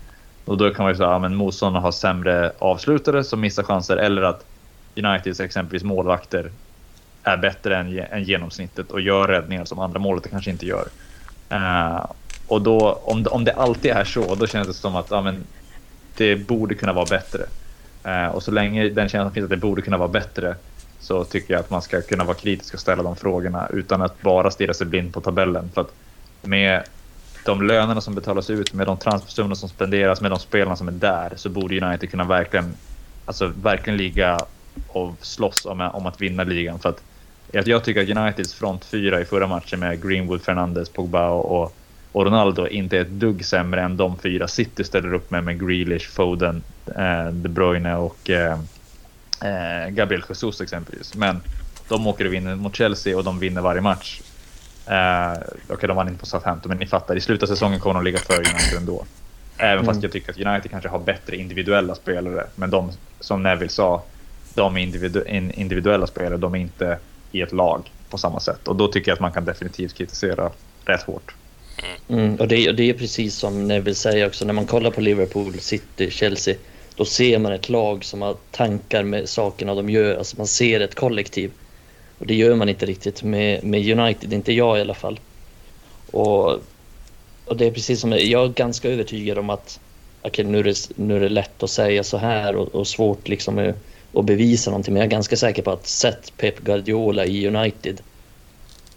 Och då kan man ju säga att ja, motståndarna har sämre avslutare som missar chanser eller att Uniteds exempelvis målvakter är bättre än, än genomsnittet och gör räddningar som andra målet kanske inte gör. Uh, och då, om, om det alltid är så, då känns det som att ja, men, det borde kunna vara bättre. Uh, och så länge den känslan finns att det borde kunna vara bättre så tycker jag att man ska kunna vara kritisk och ställa de frågorna utan att bara stirra sig blind på tabellen. För att med de lönerna som betalas ut, med de transfersummorna som spenderas, med de spelarna som är där, så borde United kunna verkligen, alltså verkligen ligga och slåss om, om att vinna ligan. För att jag tycker att Uniteds front fyra i förra matchen med Greenwood, Fernandes, Pogba och, och Ronaldo inte är ett dugg sämre än de fyra City ställer upp med med Grealish, Foden, eh, De Bruyne och eh, eh, Gabriel Jesus exempelvis. Men de åker och vinner mot Chelsea och de vinner varje match. Eh, Okej, okay, de vann inte på Southampton, men ni fattar. I slutet av säsongen kommer de ligga före United ändå. Även mm. fast jag tycker att United kanske har bättre individuella spelare. Men de, som Neville sa, de är individu individuella spelare. De är inte i ett lag på samma sätt. Och då tycker jag att man kan definitivt kritisera rätt hårt. Mm, och det, det är precis som Neville säger också, när man kollar på Liverpool, City, Chelsea, då ser man ett lag som har tankar med sakerna de gör. Alltså man ser ett kollektiv. Och det gör man inte riktigt med, med United, inte jag i alla fall. Och, och det är precis som, jag är ganska övertygad om att okay, nu, är det, nu är det lätt att säga så här och, och svårt liksom att bevisa någonting. Men jag är ganska säker på att sett Pep Guardiola i United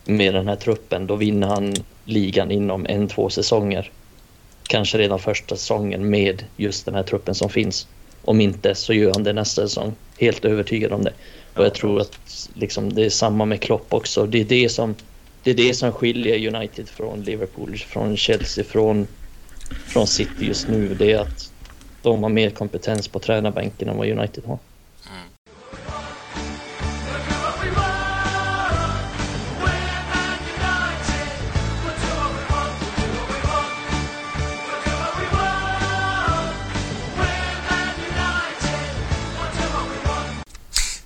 med den här truppen, då vinner han ligan inom en, två säsonger. Kanske redan första säsongen med just den här truppen som finns. Om inte så gör han det nästa säsong. Helt övertygad om det. Och jag tror att liksom, det är samma med Klopp också. Det är det som, det är det som skiljer United från Liverpool, från Chelsea, från, från City just nu. Det är att de har mer kompetens på tränarbänken än vad United har.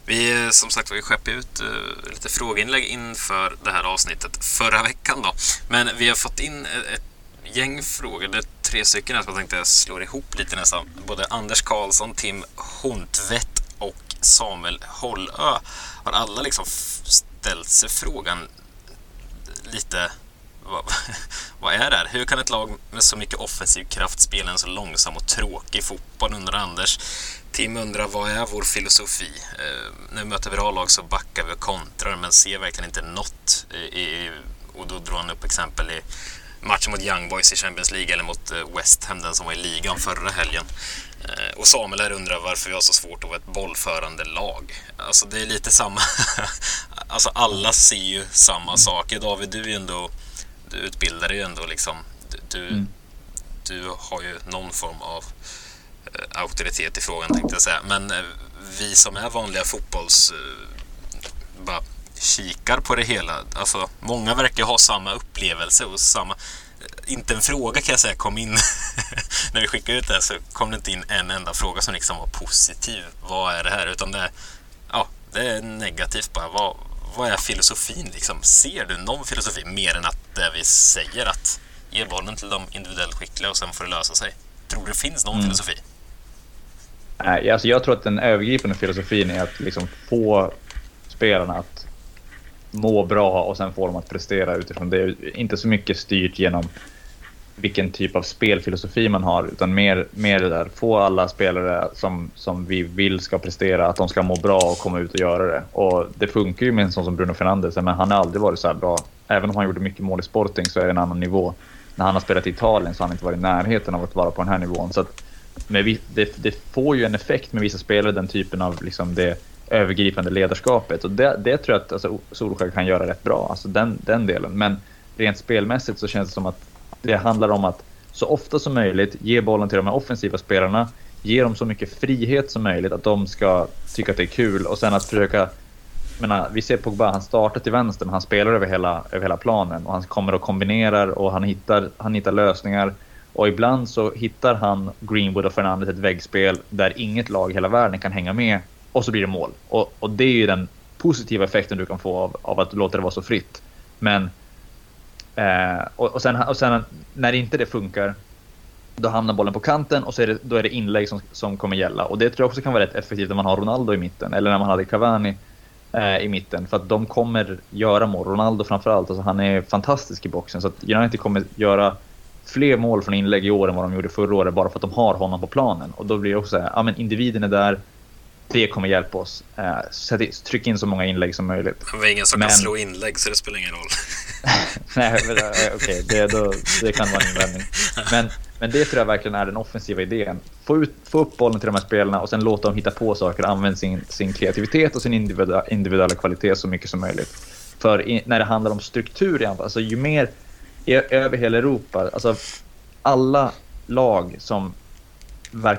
Vi eh, som sagt vi skeppade ut uh, lite frågeinlägg inför det här avsnittet förra veckan då. Men vi har fått in eh, ett gäng frågor. Det är tre stycken här som jag tänkte slå ihop lite nästan. Både Anders Karlsson, Tim Hontvedt och Samuel Hållö har alla liksom ställt sig frågan lite vad, vad, är det här? Hur kan ett lag med så mycket offensiv kraft spela en så långsam och tråkig fotboll, undrar Anders. Tim undrar vad är vår filosofi? Eh, när vi möter bra lag så backar vi och kontrar men ser verkligen inte något. I, och då drar han upp exempel i matchen mot Young Boys i Champions League eller mot eh, West Ham, den som var i ligan förra helgen. Eh, och Samuel här undrar varför vi har så svårt att vara ett bollförande lag. Alltså det är lite samma... alltså alla ser ju samma saker. David, du är ju ändå... Du utbildar ju ändå liksom... Du, mm. du har ju någon form av auktoritet i frågan tänkte jag säga. Men eh, vi som är vanliga fotbolls... Eh, bara kikar på det hela. Alltså, många verkar ha samma upplevelse och samma... Inte en fråga kan jag säga kom in när vi skickade ut det här så kom det inte in en enda fråga som liksom var positiv. Vad är det här? Utan det, ja, det är negativt bara. Vad, vad är filosofin liksom? Ser du någon filosofi mer än att det vi säger att ge bollen till de individuellt skickliga och sen får det lösa sig? Tror du det finns någon mm. filosofi? Nej, alltså jag tror att den övergripande filosofin är att liksom få spelarna att må bra och sen få dem att prestera utifrån det. Inte så mycket styrt genom vilken typ av spelfilosofi man har, utan mer, mer det där. Få alla spelare som, som vi vill ska prestera, att de ska må bra och komma ut och göra det. Och det funkar ju med en sån som Bruno Fernandes, men han har aldrig varit så här bra. Även om han gjorde mycket mål i Sporting så är det en annan nivå. När han har spelat i Italien så har han inte varit i närheten av att vara på den här nivån. Så att med, det, det, får ju en effekt med vissa spelare, den typen av liksom det övergripande ledarskapet. Och det, det tror jag att alltså, Solskjaer kan göra rätt bra, alltså den, den delen. Men rent spelmässigt så känns det som att det handlar om att så ofta som möjligt ge bollen till de här offensiva spelarna, ge dem så mycket frihet som möjligt att de ska tycka att det är kul och sen att försöka menar, vi ser Pogba, han startar till vänster men han spelar över hela, över hela planen och han kommer och kombinerar och han hittar, han hittar lösningar. Och ibland så hittar han Greenwood och Fernandes ett väggspel där inget lag i hela världen kan hänga med och så blir det mål. Och, och det är ju den positiva effekten du kan få av, av att låta det vara så fritt. Men eh, och, och, sen, och sen när inte det funkar då hamnar bollen på kanten och så är det, då är det inlägg som, som kommer gälla. Och det tror jag också kan vara rätt effektivt när man har Ronaldo i mitten eller när man hade Cavani eh, i mitten. För att de kommer göra mål. Ronaldo framförallt, alltså han är fantastisk i boxen. Så att United kommer göra fler mål från inlägg i år än vad de gjorde förra året bara för att de har honom på planen. Och då blir det också så här, ja men individen är där, det kommer hjälpa oss. Uh, tryck in så många inlägg som möjligt. Vi är ingen som men... kan slå inlägg så det spelar ingen roll. Nej, okej, okay, det, det kan vara en invändning. Men, men det tror jag verkligen är den offensiva idén. Få, ut, få upp bollen till de här spelarna och sen låta dem hitta på saker och använda sin, sin kreativitet och sin individuella, individuella kvalitet så mycket som möjligt. För i, när det handlar om struktur i anfall, alltså ju mer E, över hela Europa, alltså alla lag som,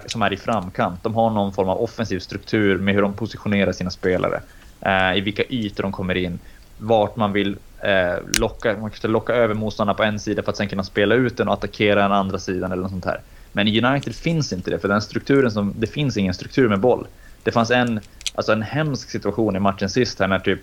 som är i framkant, de har någon form av offensiv struktur med hur de positionerar sina spelare, eh, i vilka ytor de kommer in, vart man vill eh, locka, man kanske locka över motståndarna på en sida för att sen kunna spela ut den och attackera den andra sidan eller något sånt här. Men i United finns inte det, för den strukturen som, det finns ingen struktur med boll. Det fanns en, alltså en hemsk situation i matchen sist här när typ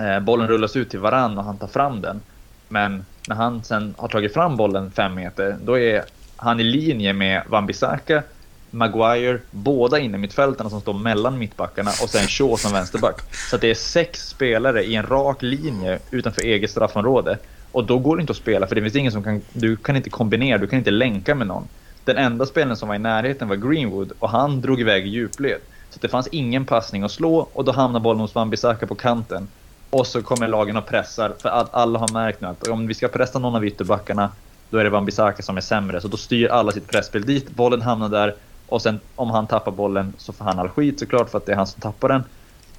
eh, bollen rullas ut till varann och han tar fram den. Men när han sen har tagit fram bollen fem meter, då är han i linje med Wan-Bissaka, Maguire, båda inne mittfältarna som står mellan mittbackarna och sen Shaw som vänsterback. Så det är sex spelare i en rak linje utanför eget straffområde. Och då går det inte att spela för det finns ingen som kan, du kan inte kombinera, du kan inte länka med någon. Den enda spelaren som var i närheten var Greenwood och han drog iväg i djupled. Så det fanns ingen passning att slå och då hamnar bollen hos Wan-Bissaka på kanten. Och så kommer lagen och pressar, för att alla har märkt nu att om vi ska pressa någon av ytterbackarna, då är det Wan-Bissaka som är sämre. Så då styr alla sitt pressspel dit, bollen hamnar där och sen om han tappar bollen så får han all skit såklart för att det är han som tappar den.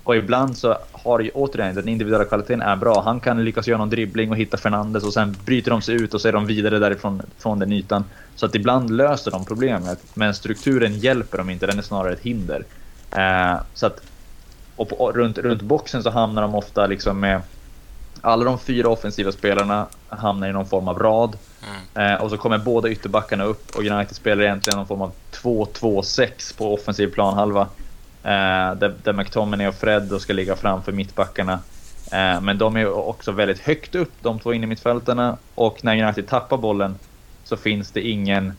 Och ibland så har ju återigen den individuella kvaliteten är bra. Han kan lyckas göra någon dribbling och hitta Fernandes och sen bryter de sig ut och så är de vidare därifrån från den ytan. Så att ibland löser de problemet, men strukturen hjälper dem inte, den är snarare ett hinder. Eh, så att, och på, runt, runt boxen så hamnar de ofta liksom med alla de fyra offensiva spelarna hamnar i någon form av rad. Mm. Eh, och så kommer båda ytterbackarna upp och United spelar egentligen någon form av 2-2-6 på offensiv planhalva. Eh, där, där McTominay och Fred då ska ligga framför mittbackarna. Eh, men de är också väldigt högt upp, de två inne mittfältarna. Och när United tappar bollen så finns det ingen...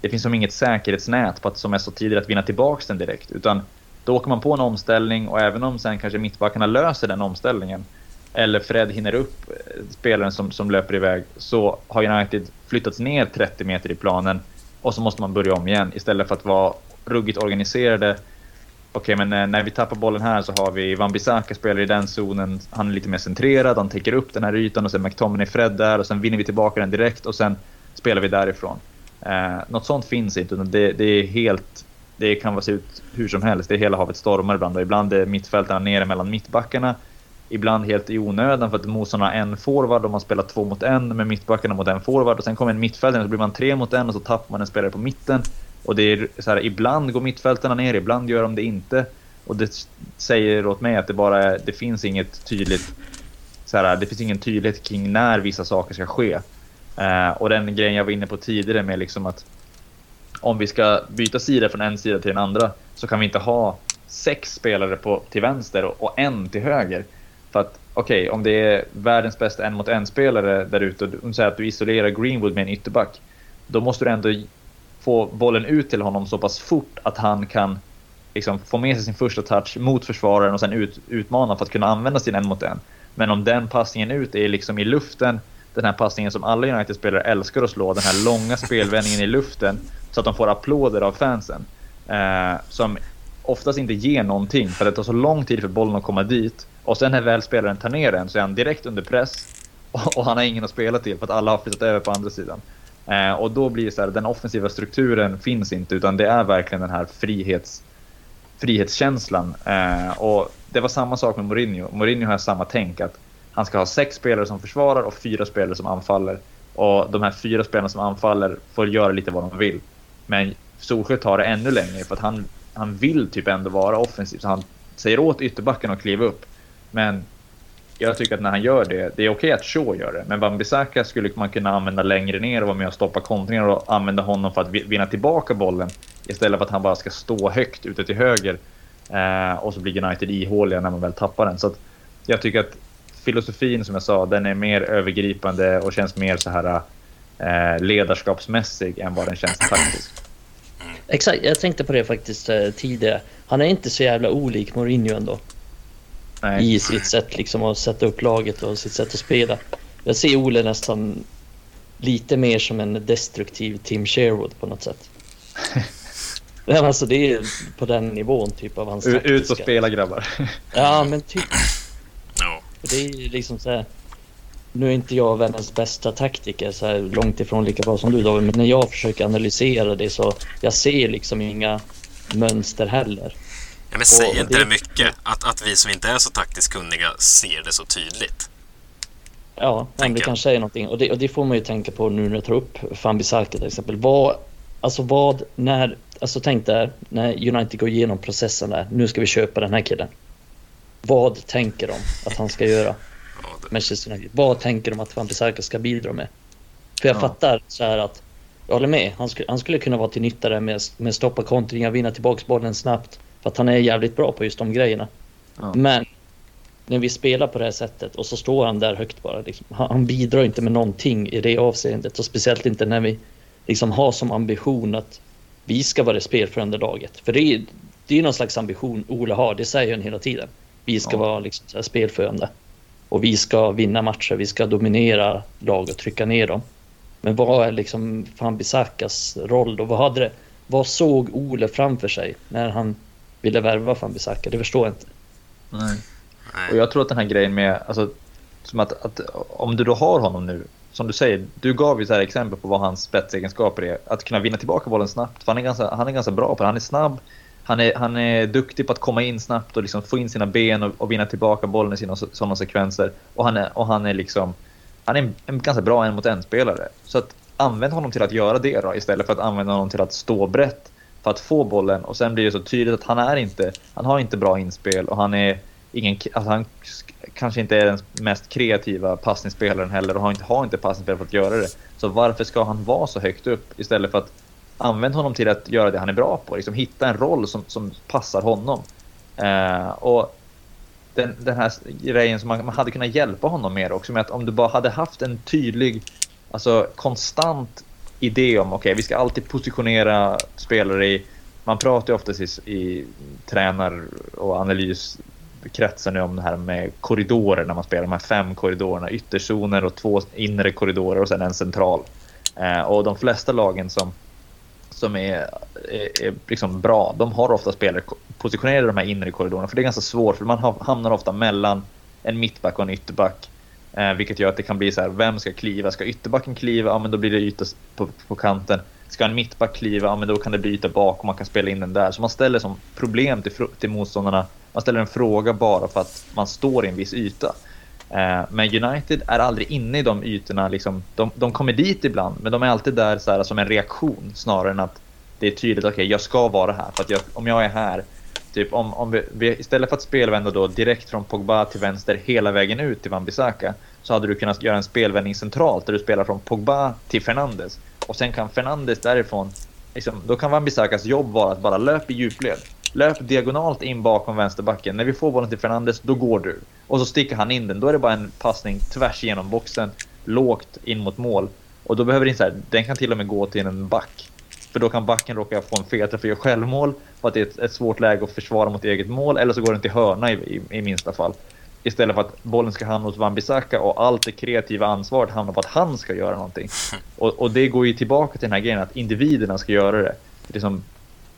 Det finns som inget säkerhetsnät på att, som är så tidigt att vinna tillbaka den direkt. Utan då åker man på en omställning och även om sen kanske mittbackarna löser den omställningen eller Fred hinner upp eh, spelaren som, som löper iväg så har United flyttats ner 30 meter i planen och så måste man börja om igen istället för att vara ruggigt organiserade. Okej, men eh, när, vi tappar bollen här så har vi Van Bissaka spelar i den zonen. Han är lite mer centrerad, han täcker upp den här ytan och sen McTominay Fred där och sen vinner vi tillbaka den direkt och sen spelar vi därifrån. Eh, något sånt finns inte, utan det, det är helt det kan se ut hur som helst. Det är hela havet stormar ibland och ibland är mittfältarna nere mellan mittbackarna ibland helt i onödan för att motståndarna har en forward och man spelar två mot en med mittbackarna mot en forward och sen kommer en mittfältare och så blir man tre mot en och så tappar man en spelare på mitten. Och det är så här, ibland går mittfältarna ner, ibland gör de det inte. Och det säger åt mig att det bara är, det finns inget tydligt, så här, det finns ingen tydlighet kring när vissa saker ska ske. Uh, och den grejen jag var inne på tidigare med liksom att om vi ska byta sida från en sida till den andra så kan vi inte ha sex spelare på, till vänster och, och en till höger. För att okej, okay, om det är världens bästa en mot en spelare där ute och säger att du isolerar Greenwood med en ytterback. Då måste du ändå få bollen ut till honom så pass fort att han kan liksom få med sig sin första touch mot försvararen och sen ut, utmana för att kunna använda sin en mot en. Men om den passningen ut är liksom i luften, den här passningen som alla United-spelare älskar att slå, den här långa spelvändningen i luften så att de får applåder av fansen. Eh, som oftast inte ger någonting för det tar så lång tid för bollen att komma dit. Och sen när väl spelaren tar ner den så är han direkt under press och, och han har ingen att spela till för att alla har flyttat över på andra sidan. Eh, och då blir det så här, den offensiva strukturen finns inte utan det är verkligen den här frihets, frihetskänslan. Eh, och det var samma sak med Mourinho. Mourinho har samma tänk att han ska ha sex spelare som försvarar och fyra spelare som anfaller. Och de här fyra spelarna som anfaller får göra lite vad de vill. Men Solsjö tar det ännu längre för att han, han vill typ ändå vara offensiv. Så han säger åt ytterbacken att kliva upp. Men jag tycker att när han gör det, det är okej okay att Shaw gör det, men Wan-Bissaka skulle man kunna använda längre ner och vara med och stoppa kontringar och använda honom för att vinna tillbaka bollen istället för att han bara ska stå högt ute till höger eh, och så blir United ihåliga när man väl tappar den. Så jag tycker att filosofin som jag sa, den är mer övergripande och känns mer så här eh, ledarskapsmässig än vad den känns taktisk. Exakt, jag tänkte på det faktiskt eh, tidigare. Han är inte så jävla olik Mourinho ändå. Nej. i sitt sätt liksom att sätta upp laget och sitt sätt att spela. Jag ser Ole nästan lite mer som en destruktiv Tim Sherwood på något sätt. Nej, men alltså det är på den nivån typ av hans U- Ut och taktiska. spela grabbar. Ja, men typ. För det är liksom så här. Nu är inte jag världens bästa taktiker så här långt ifrån lika bra som du David. Men när jag försöker analysera det så jag ser liksom inga mönster heller. Ja, men säger Och inte det- mycket att, att vi som inte är så taktiskt kunniga ser det så tydligt? Ja, men det kanske är någonting. Och det, och det får man ju tänka på nu när jag tar upp Fambisaka till exempel. Vad, alltså vad, när, alltså tänk där, när United går igenom processen där. Nu ska vi köpa den här killen. Vad tänker de att han ska göra? Ja, det, Manchester United. Vad tänker de att Fambisaka ska bidra med? För jag Ja. fattar så här att jag håller med. Han skulle, han skulle kunna vara till nytta där med, med stoppa kontringar, vinna tillbaks bollen snabbt. För att han är jävligt bra på just de grejerna. Ja. Men när vi spelar på det här sättet och så står han där högt bara. Liksom, han, han bidrar inte med någonting i det avseendet. Och speciellt inte när vi liksom har som ambition att vi ska vara det spelförande laget. För det är det är någon slags ambition Ola har. Det säger han hela tiden. Vi ska Ja. vara liksom så här spelförande. Och vi ska vinna matcher. Vi ska dominera lag och trycka ner dem. Men vad är liksom Fambisakas roll då? Vad, hade det, vad såg Ole framför sig när han ville värva Fambisaka? Det förstår jag inte. Nej. Och jag tror att den här grejen med, alltså, som att, att om du då har honom nu, som du säger, du gav ju så här exempel på vad hans spetsegenskaper är. Att kunna vinna tillbaka bollen snabbt, för han är ganska, han är ganska bra på det. Han är snabb, han är, han är duktig på att komma in snabbt och liksom få in sina ben och, och vinna tillbaka bollen i sina sådana sekvenser. Och han är, och han är liksom, han är en, en ganska bra en mot en spelare. Så att använd honom till att göra det då, istället för att använda honom till att stå brett för att få bollen. Och sen blir det så tydligt att han är inte, han har inte bra inspel och han är ingen, alltså han kanske inte är den mest kreativa passningsspelaren heller och har inte, har inte passningsspel för att göra det. Så varför ska han vara så högt upp istället för att Använd honom till att göra det han är bra på? Liksom hitta en roll som, som passar honom. Eh, och den, den här grejen som man, man hade kunnat hjälpa honom med också med att om du bara hade haft en tydlig, alltså konstant idé om okej, vi ska alltid positionera spelare i man pratar ju oftast i, i tränar och analyskretsar nu om det här med korridorer när man spelar de här fem korridorerna, ytterzoner och två inre korridorer och sen en central. Eh, och de flesta lagen som, som är, är, är liksom bra, de har ofta spelare positionerade i de här inre korridorerna för det är ganska svårt för man hamnar ofta mellan en mittback och en ytterback. Eh, vilket gör att det kan bli så här, vem ska kliva? Ska ytterbacken kliva? Ja men då blir det yta på, på kanten. Ska en mittback kliva? Ja men då kan det bli yta bak och man kan spela in den där. Så man ställer som problem till, till motståndarna. Man ställer en fråga bara för att man står i en viss yta. Eh, men United är aldrig inne i de ytorna. Liksom, de, de kommer dit ibland, men de är alltid där så här, som en reaktion snarare än att det är tydligt. Okej, jag ska vara här. För att jag, om jag är här, typ om, om vi, vi, istället för att spelvända då direkt från Pogba till vänster hela vägen ut till Wan-Bissaka så hade du kunnat göra en spelvändning centralt där du spelar från Pogba till Fernandes. Och sen kan Fernandes därifrån, liksom, då kan Wan-Bissakas jobb vara att bara löp i djupled. Löp diagonalt in bakom vänsterbacken. När vi får bollen till Fernandes, då går du. Och så sticker han in den. Då är det bara en passning tvärs genom boxen, lågt in mot mål. Och då behöver det inte så här, den kan till och med gå till en back. För då kan backen råka få en för att göra självmål, för att det är ett, ett svårt läge att försvara mot eget mål, eller så går den till hörna i, i, i minsta fall. Istället för att bollen ska hamna hos Wan-Bissaka och allt det kreativa ansvaret hamnar på att han ska göra någonting. Och, och det går ju tillbaka till den här grejen att individerna ska göra det. det är som,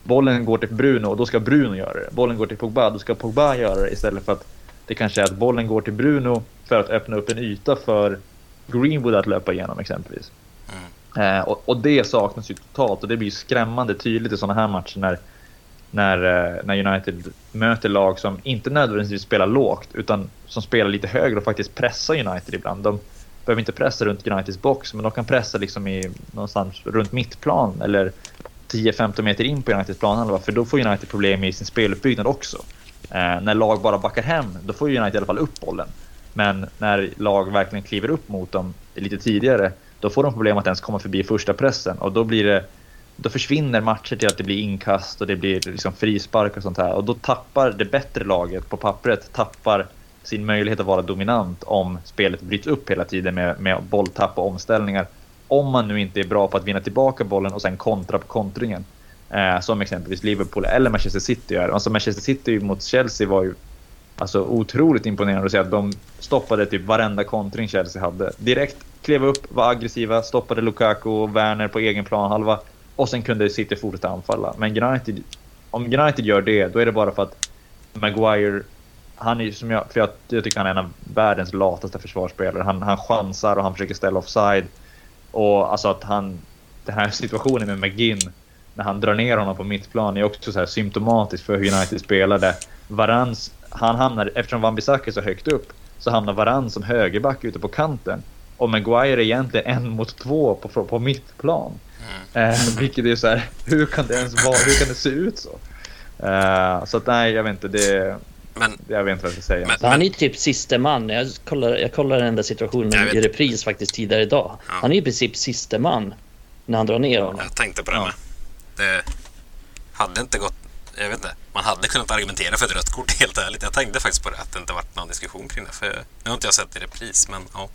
bollen går till Bruno och då ska Bruno göra det. Bollen går till Pogba, då ska Pogba göra det istället för att det kanske är att bollen går till Bruno för att öppna upp en yta för Greenwood att löpa igenom exempelvis. Eh, och, och det saknas ju totalt och det blir skrämmande tydligt i sådana här matcher när, när, eh, när United möter lag som inte nödvändigtvis spelar lågt utan som spelar lite högre och faktiskt pressar United ibland. De behöver inte pressa runt Uniteds box men de kan pressa liksom i någonstans runt mittplan eller 10-15 meter in på Uniteds planhalva för då får United problem i sin speluppbyggnad också. Eh, när lag bara backar hem, då får United i alla fall upp bollen. Men när lag verkligen kliver upp mot dem lite tidigare, då får de problem att ens komma förbi första pressen och då blir det då försvinner matcher till att det blir inkast och det blir liksom frispark och sånt här och då tappar det bättre laget på pappret tappar sin möjlighet att vara dominant om spelet bryts upp hela tiden med, med bolltapp och omställningar. Om man nu inte är bra på att vinna tillbaka bollen och sen kontra på kontringen. Eh, som exempelvis Liverpool eller Manchester City gör. Alltså Manchester City mot Chelsea var ju alltså, otroligt imponerande att se att de stoppade typ varenda kontring Chelsea hade. Direkt klev upp, var aggressiva, stoppade Lukaku och Werner på egen planhalva. Och sen kunde City fortsätta anfalla. Men United, om United gör det, då är det bara för att Maguire, han är som jag, för jag, jag tycker han är en av världens lataste försvarsspelare. Han, han chansar och han försöker ställa offside. Och alltså att han, den här situationen med McGinn, när han drar ner honom på mittplan är också så här symptomatisk för hur United spelade. Varans, han hamnar, eftersom Van Bissaka är så högt upp, så hamnar Varann som högerback ute på kanten. Och Maguire är egentligen en mot två på, på mittplan. Mm. Eh, vilket är så här, hur kan det ens vara, hur kan det se ut så? Eh, så att nej, jag vet inte, det... Men, jag vet inte vad jag ska säga. Men, han är ju typ siste man. Jag kollade, jag kollade den där situationen i repris faktiskt tidigare idag. Ja. Han är i princip siste man när han drar ner honom. Jag tänkte på det ja. med. Det hade inte gått jag vet inte, man hade kunnat argumentera för ett rött kort helt ärligt. Jag tänkte faktiskt på det, att det inte varit någon diskussion kring det. För nu har inte jag sett det i repris, men ja,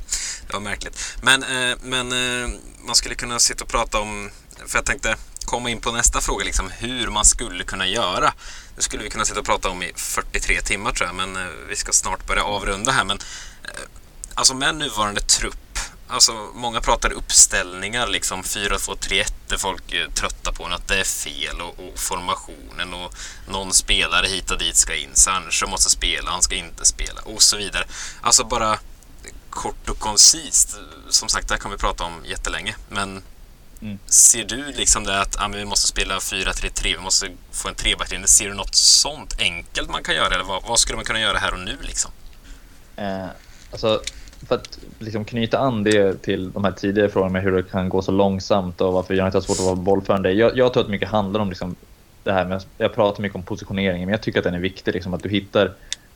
det var märkligt. Men, eh, men eh, man skulle kunna sitta och prata om, för jag tänkte komma in på nästa fråga, liksom hur man skulle kunna göra. Det skulle vi kunna sitta och prata om i 43 timmar tror jag, men eh, vi ska snart börja avrunda här. Men eh, alltså med nuvarande trupp Alltså, många pratar uppställningar, liksom 4-2-3-1, är folk eh, trötta på att det är fel och, och, formationen och någon spelare hit och dit ska in. Sancho måste spela, han ska inte spela och så vidare. Alltså bara kort och koncist. Som sagt, det här kan vi prata om jättelänge. Men mm. ser du liksom det att ah, vi måste spela 4-3-3, vi måste få en trebacklinje. Ser du något sånt enkelt man kan göra? Eller vad, vad skulle man kunna göra här och nu liksom? Eh, alltså för att liksom knyta an det till de här tidigare frågorna med hur det kan gå så långsamt och varför United har svårt att vara bollförande. Jag, jag tror att mycket handlar om liksom det här med, jag pratar mycket om positioneringen, men jag tycker att den är viktig. Liksom, att du hittar,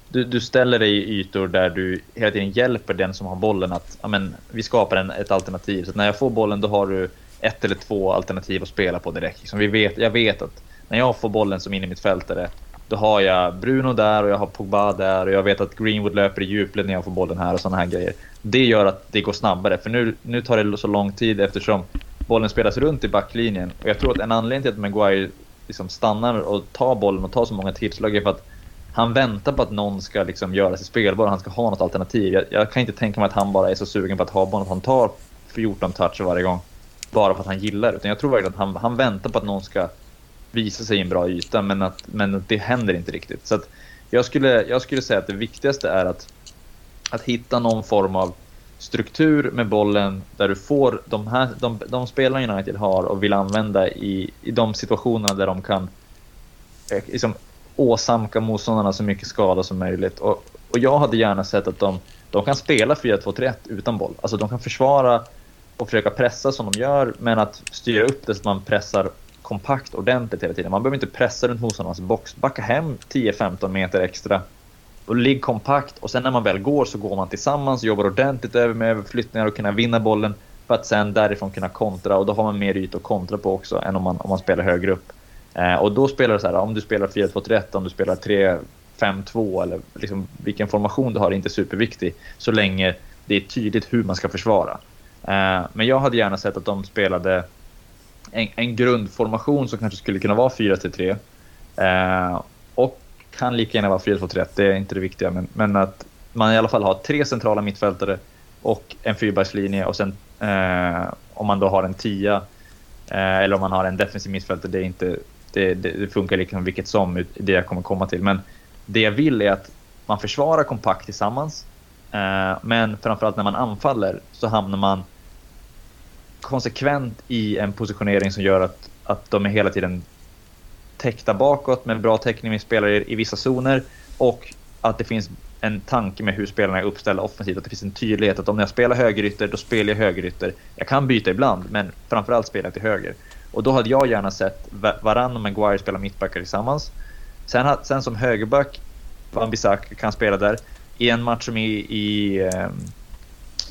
du, du ställer dig i ytor där du hela tiden hjälper den som har bollen att, ja, men, vi skapar en, ett alternativ. Så när jag får bollen då har du ett eller två alternativ att spela på direkt. Liksom, vi vet, jag vet att när jag får bollen som in i mitt fält är det. då har jag Bruno där och jag har Pogba där och jag vet att Greenwood löper i djupled när jag får bollen här och sådana här grejer. Det gör att det går snabbare, för nu, nu tar det så lång tid eftersom bollen spelas runt i backlinjen. Och jag tror att en anledning till att Maguire liksom stannar och tar bollen och tar så många tillslag är för att han väntar på att någon ska liksom göra sig spelbar och han ska ha något alternativ. Jag, jag, kan inte tänka mig att han bara är så sugen på att ha bollen att han tar 14 toucher varje gång. Bara för att han gillar det. Utan jag tror verkligen att han, han väntar på att någon ska visa sig i en bra yta, men att, men det händer inte riktigt. Så jag, skulle, jag skulle säga att det viktigaste är att, att hitta någon form av struktur med bollen där du får de, här, de, de spelarna United har och vill använda i, i de situationerna där de kan eh, liksom, åsamka motståndarna så mycket skada som möjligt. Och, och jag hade gärna sett att de, de kan spela 4-2-3-1 utan boll. Alltså de kan försvara och försöka pressa som de gör, men att styra upp det så att man pressar kompakt ordentligt hela tiden. Man behöver inte pressa runt motståndarnas box. Backa hem 10-15 meter extra och ligg kompakt och sen när man väl går så går man tillsammans, jobbar ordentligt över med överflyttningar och kunna vinna bollen för att sen därifrån kunna kontra och då har man mer yta att kontra på också än om man, om man spelar högre upp. Eh, och då spelar det så här, om du spelar 4-2-3-1, om du spelar 3-5-2 eller liksom vilken formation du har är inte superviktig så länge det är tydligt hur man ska försvara. Eh, men jag hade gärna sett att de spelade en, en grundformation som kanske skulle kunna vara 4-3. Eh, och kan lika gärna vara 4-2-3, det är inte det viktiga. Men, men, att man i alla fall har tre centrala mittfältare och en fyrbackslinje och sen eh, om man då har en tia eh, eller om man har en defensiv mittfältare, det, är inte, det, det, det funkar liksom vilket som, det jag kommer komma till. Men det jag vill är att man försvarar kompakt tillsammans. Eh, men framförallt när man anfaller så hamnar man konsekvent i en positionering som gör att, att de är hela tiden täckta bakåt med bra täckning med spelare i vissa zoner och att det finns en tanke med hur spelarna är uppställda offensivt. Att det finns en tydlighet att om jag spelar högerytter, då spelar jag högerytter. Jag kan byta ibland, men framförallt spelar jag till höger. Och då hade jag gärna sett Varann och Maguire spela mittbackar tillsammans. Sen, sen som högerback, Van Bissaka kan spela där. I en match som i, i ehm,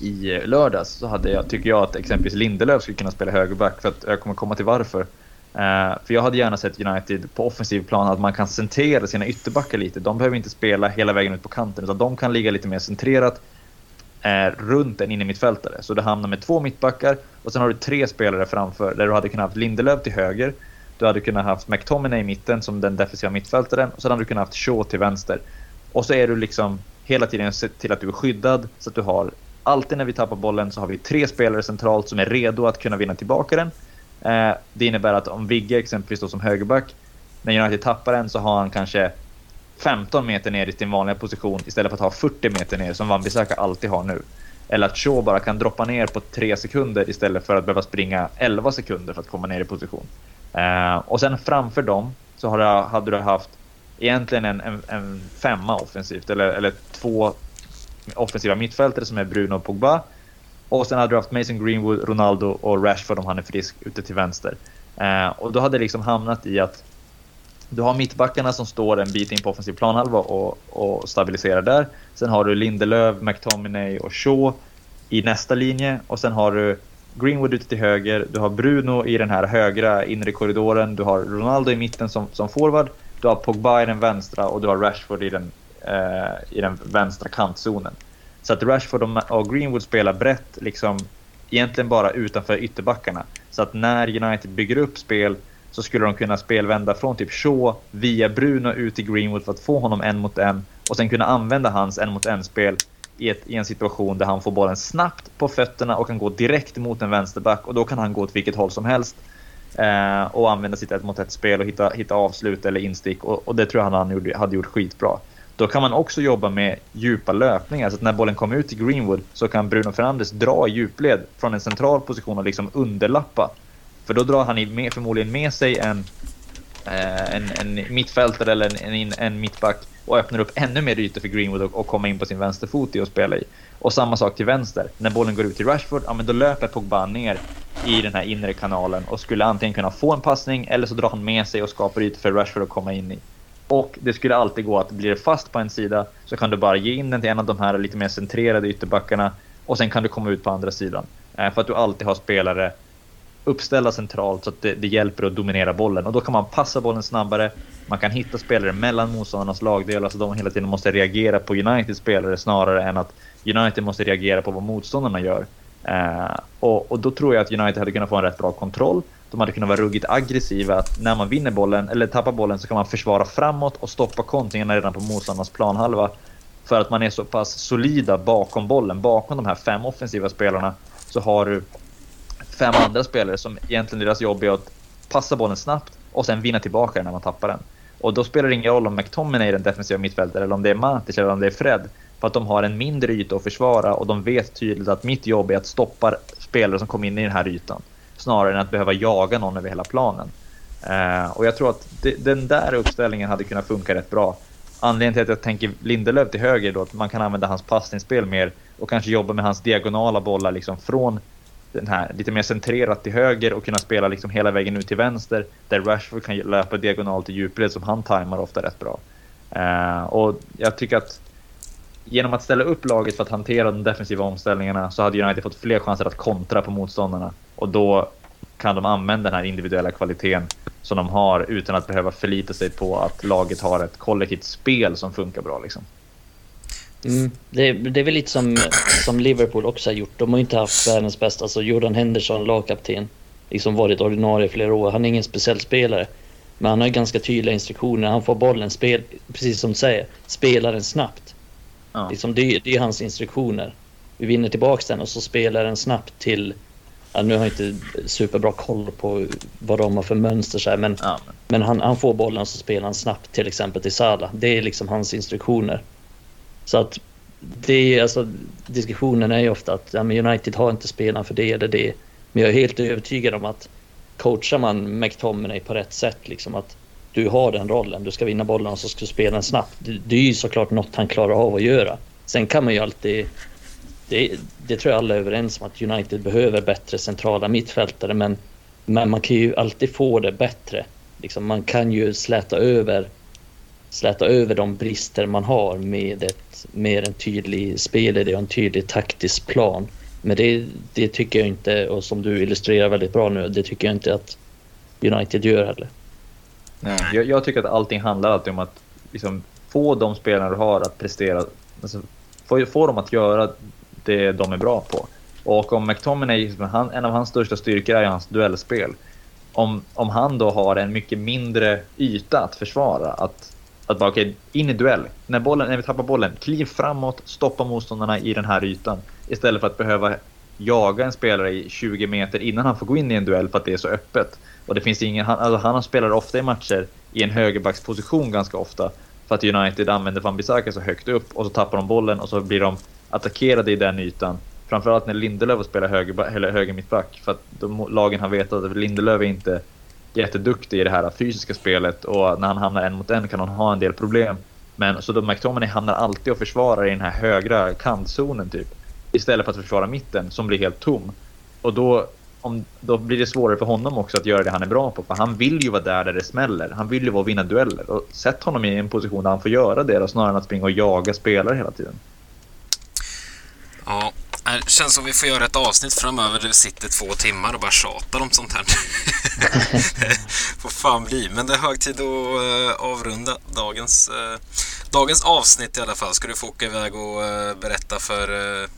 i lördags så hade jag, tycker jag att exempelvis Lindelöf skulle kunna spela högerback för att jag kommer komma till varför. Uh, för jag hade gärna sett United på offensiv plan att man kan centrera sina ytterbackar lite. De behöver inte spela hela vägen ut på kanten utan de kan ligga lite mer centrerat uh, runt en innermittfältare. Så du hamnar med två mittbackar och sen har du tre spelare framför där du hade kunnat ha Lindelöf till höger. Du hade kunnat ha McTominay i mitten som den defensiva mittfältaren och sen hade du kunnat ha Shaw till vänster. Och så är du liksom hela tiden sett till att du är skyddad så att du har alltid när vi tappar bollen så har vi tre spelare centralt som är redo att kunna vinna tillbaka den. Eh, det innebär att om Vigge exempelvis då som högerback, när United tappar den så har han kanske 15 meter ner i sin vanliga position istället för att ha 40 meter ner som Wan-Bissaka alltid har nu. Eller att Shaw bara kan droppa ner på 3 sekunder istället för att behöva springa 11 sekunder för att komma ner i position. Eh, och sen framför dem så har du, hade du haft egentligen en, en, en femma offensivt eller, eller två offensiva mittfältare som är Bruno och Pogba. Och sen hade du haft Mason Greenwood, Ronaldo och Rashford om han är frisk ute till vänster. Eh, och då hade det liksom hamnat i att du har mittbackarna som står en bit in på offensiv planhalva och, och stabiliserar där. Sen har du Lindelöf, McTominay och Shaw i nästa linje och sen har du Greenwood ute till höger, du har Bruno i den här högra inre korridoren, du har Ronaldo i mitten som, som forward, du har Pogba i den vänstra och du har Rashford i den, eh, i den vänstra kantzonen. Så att Rashford och Greenwood spelar brett, liksom egentligen bara utanför ytterbackarna. Så att när United bygger upp spel så skulle de kunna spelvända från typ Shaw via Bruno ut till Greenwood för att få honom en mot en och sen kunna använda hans en mot en spel i, ett, i en situation där han får bollen snabbt på fötterna och kan gå direkt mot en vänsterback och då kan han gå åt vilket håll som helst eh, och använda sitt ett mot ett spel och hitta, hitta avslut eller instick och, och det tror jag han hade gjort, hade gjort skitbra. Då kan man också jobba med djupa löpningar så att när bollen kommer ut till Greenwood så kan Bruno Fernandes dra i djupled från en central position och liksom underlappa för då drar han med, förmodligen med sig en, eh, en, en mittfältare eller en, en, en mittback och öppnar upp ännu mer ytor för Greenwood och, och kommer in på sin vänsterfot i och spela i. Och samma sak till vänster. När bollen går ut till Rashford, ja men då löper Pogba ner i den här inre kanalen och skulle antingen kunna få en passning eller så drar han med sig och skapar ytor för Rashford att komma in i. Och det skulle alltid gå att blir det fast på en sida så kan du bara ge in den till en av de här lite mer centrerade ytterbackarna och sen kan du komma ut på andra sidan. Eh, för att du alltid har spelare uppställda centralt så att det, det, hjälper att dominera bollen. Och då kan man passa bollen snabbare, man kan hitta spelare mellan motståndarnas lagdelar så de hela tiden måste reagera på Uniteds spelare snarare än att United måste reagera på vad motståndarna gör. Eh, och, och, då tror jag att United hade kunnat få en rätt bra kontroll. De hade kunnat vara ruggigt aggressiva. Att när man vinner bollen, eller tappar bollen, så kan man försvara framåt och stoppa kontringarna redan på motståndarnas planhalva. För att man är så pass solida bakom bollen, bakom de här fem offensiva spelarna, så har du fem andra spelare som egentligen deras jobb är att passa bollen snabbt och sen vinna tillbaka den när man tappar den. Och då spelar det ingen roll om McTominay är den defensiva mittfältaren eller om det är Matic eller om det är Fred. För att de har en mindre yta att försvara och de vet tydligt att mitt jobb är att stoppa spelare som kommer in i den här ytan. Snarare än att behöva jaga någon över hela planen. Uh, och jag tror att det, den där uppställningen hade kunnat funka rätt bra. Anledningen till att jag tänker Lindelöf till höger då, att man kan använda hans passningsspel mer och kanske jobba med hans diagonala bollar liksom från den här lite mer centrerat till höger och kunna spela liksom hela vägen ut till vänster där Rashford kan löpa diagonalt i djupled som han tajmar ofta rätt bra. Uh, och jag tycker att genom att ställa upp laget för att hantera de defensiva omställningarna så hade United fått fler chanser att kontra på motståndarna och då kan de använda den här individuella kvaliteten som de har utan att behöva förlita sig på att laget har ett kollektivt spel som funkar bra. Liksom. Mm. Det, det, är väl lite som, som Liverpool också har gjort. De har ju inte haft världens bästa, alltså Jordan Henderson, lagkapten, liksom varit ordinarie i flera år. Han är ingen speciell spelare. Men han har ju ganska tydliga instruktioner. Han får bollen, spel, precis som du säger, spelar den snabbt. Ja. Liksom det, det är hans instruktioner. Vi vinner tillbaka den och så spelar den snabbt till... Ja, nu har jag inte superbra koll på vad de har för mönster så här, men, ja. men han, han, får bollen och så spelar han snabbt till exempel till Salah. Det är liksom hans instruktioner. Så att det är alltså diskussionen är ju ofta att ja, United har inte spelat för det eller det. Men jag är helt övertygad om att coachar man McTominay på rätt sätt, liksom att du har den rollen, du ska vinna bollen och så ska du spela den snabbt. Det, det är ju såklart något han klarar av att göra. Sen kan man ju alltid... Det, det tror jag alla är överens om att United behöver bättre centrala mittfältare men, men man kan ju alltid få det bättre. Liksom, man kan ju släta över släta över de brister man har med ett med en tydlig spelidé och en tydlig taktisk plan. Men det, det tycker jag inte, och som du illustrerar väldigt bra nu, det tycker jag inte att United gör heller. Nej, jag, jag tycker att allting handlar alltid om att liksom, få de spelarna du har att prestera, alltså, få, få dem att göra det de är bra på. Och om McTominay, liksom han, en av hans största styrkor är hans duellspel. Om, om han då har en mycket mindre yta att försvara, att att bara okej, okay, in i duell. När, bollen, när vi tappar bollen, kliv framåt, stoppa motståndarna i den här ytan. Istället för att behöva jaga en spelare i 20 meter innan han får gå in i en duell för att det är så öppet. Och det finns ingen, han, alltså han spelar ofta i matcher i en högerbacksposition ganska ofta. För att United använder Van Bissaka så högt upp och så tappar de bollen och så blir de attackerade i den ytan. Framförallt när Lindelöf spelar höger, eller höger mittback. För att de, lagen har vetat att Lindelöf är inte jätteduktig i det här fysiska spelet och när han hamnar en mot en kan han ha en del problem. Men så då McTominay hamnar alltid och försvarar i den här högra kantzonen typ. Istället för att försvara mitten som blir helt tom. Och då, om, då blir det svårare för honom också att göra det han är bra på. För han vill ju vara där där det smäller. Han vill ju vara och vinna dueller. Och sätt honom i en position där han får göra det då, snarare än att springa och jaga spelare hela tiden. Ja, det känns som vi får göra ett avsnitt framöver där vi sitter två timmar och bara tjatar om sånt här. får fan bli. Men det är hög tid att uh, avrunda dagens, uh, dagens avsnitt i alla fall. Ska du få åka iväg och uh, berätta för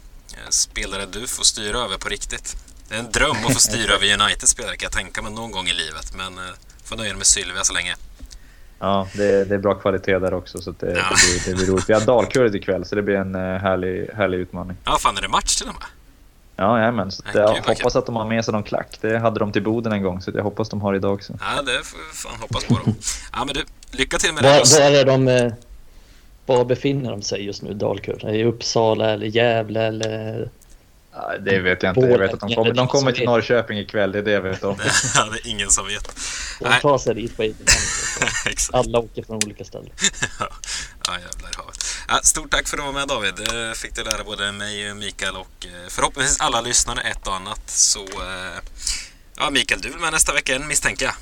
spelare du får styra över på riktigt. Det är en dröm att få styra över United-spelare kan jag tänka mig någon gång i livet. Men får nöja mig med Sylvia så länge. Ja, det, det, är bra kvalitet där också så det, ja. det, blir, det blir roligt. Vi har Dalkurd ikväll så det blir en härlig, härlig utmaning. Ja, fan är det match till och med? Ja, jajamän. Så jag hoppas att de har med sig någon klack. Det hade de till Boden en gång, så jag hoppas de har idag också. Ja, det får fan hoppas på dem. Ja, men du, lycka till med det. Var, var är de... Eh, var befinner de sig just nu, Dalkurd? I Uppsala eller Gävle eller det vet jag inte. Jag vet att de kommer, de kommer till Norrköping ikväll, det är det jag vet om. ja, det är ingen som vet. De tar sig dit på egen Alla åker från olika ställen. ja, jävlar i havet. Ja, stort tack för att du var med David. Fick du lära både mig, Mikael och eh, förhoppningsvis alla lyssnare ett och annat. Så eh, ja, Mikael, du är med nästa vecka igen misstänker jag.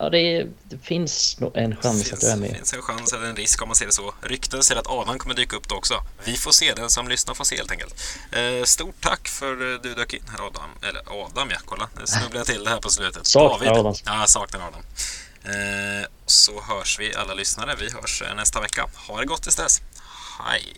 Ja, det, det finns nog en chans finns, att du är med. Det finns en chans eller en risk om man ser det så. Rykten säger att Adam kommer dyka upp då också. Vi får se, den som lyssnar får se helt enkelt. Eh, stort tack för att du dök in här Adam. Eller Adam ja, kolla. Nu snubblade jag till det här på slutet. Saknar David. Adam. Ja, saknar Adam. Eh, så hörs vi alla lyssnare. Vi hörs eh, nästa vecka. Ha det gott tills dess. Hej!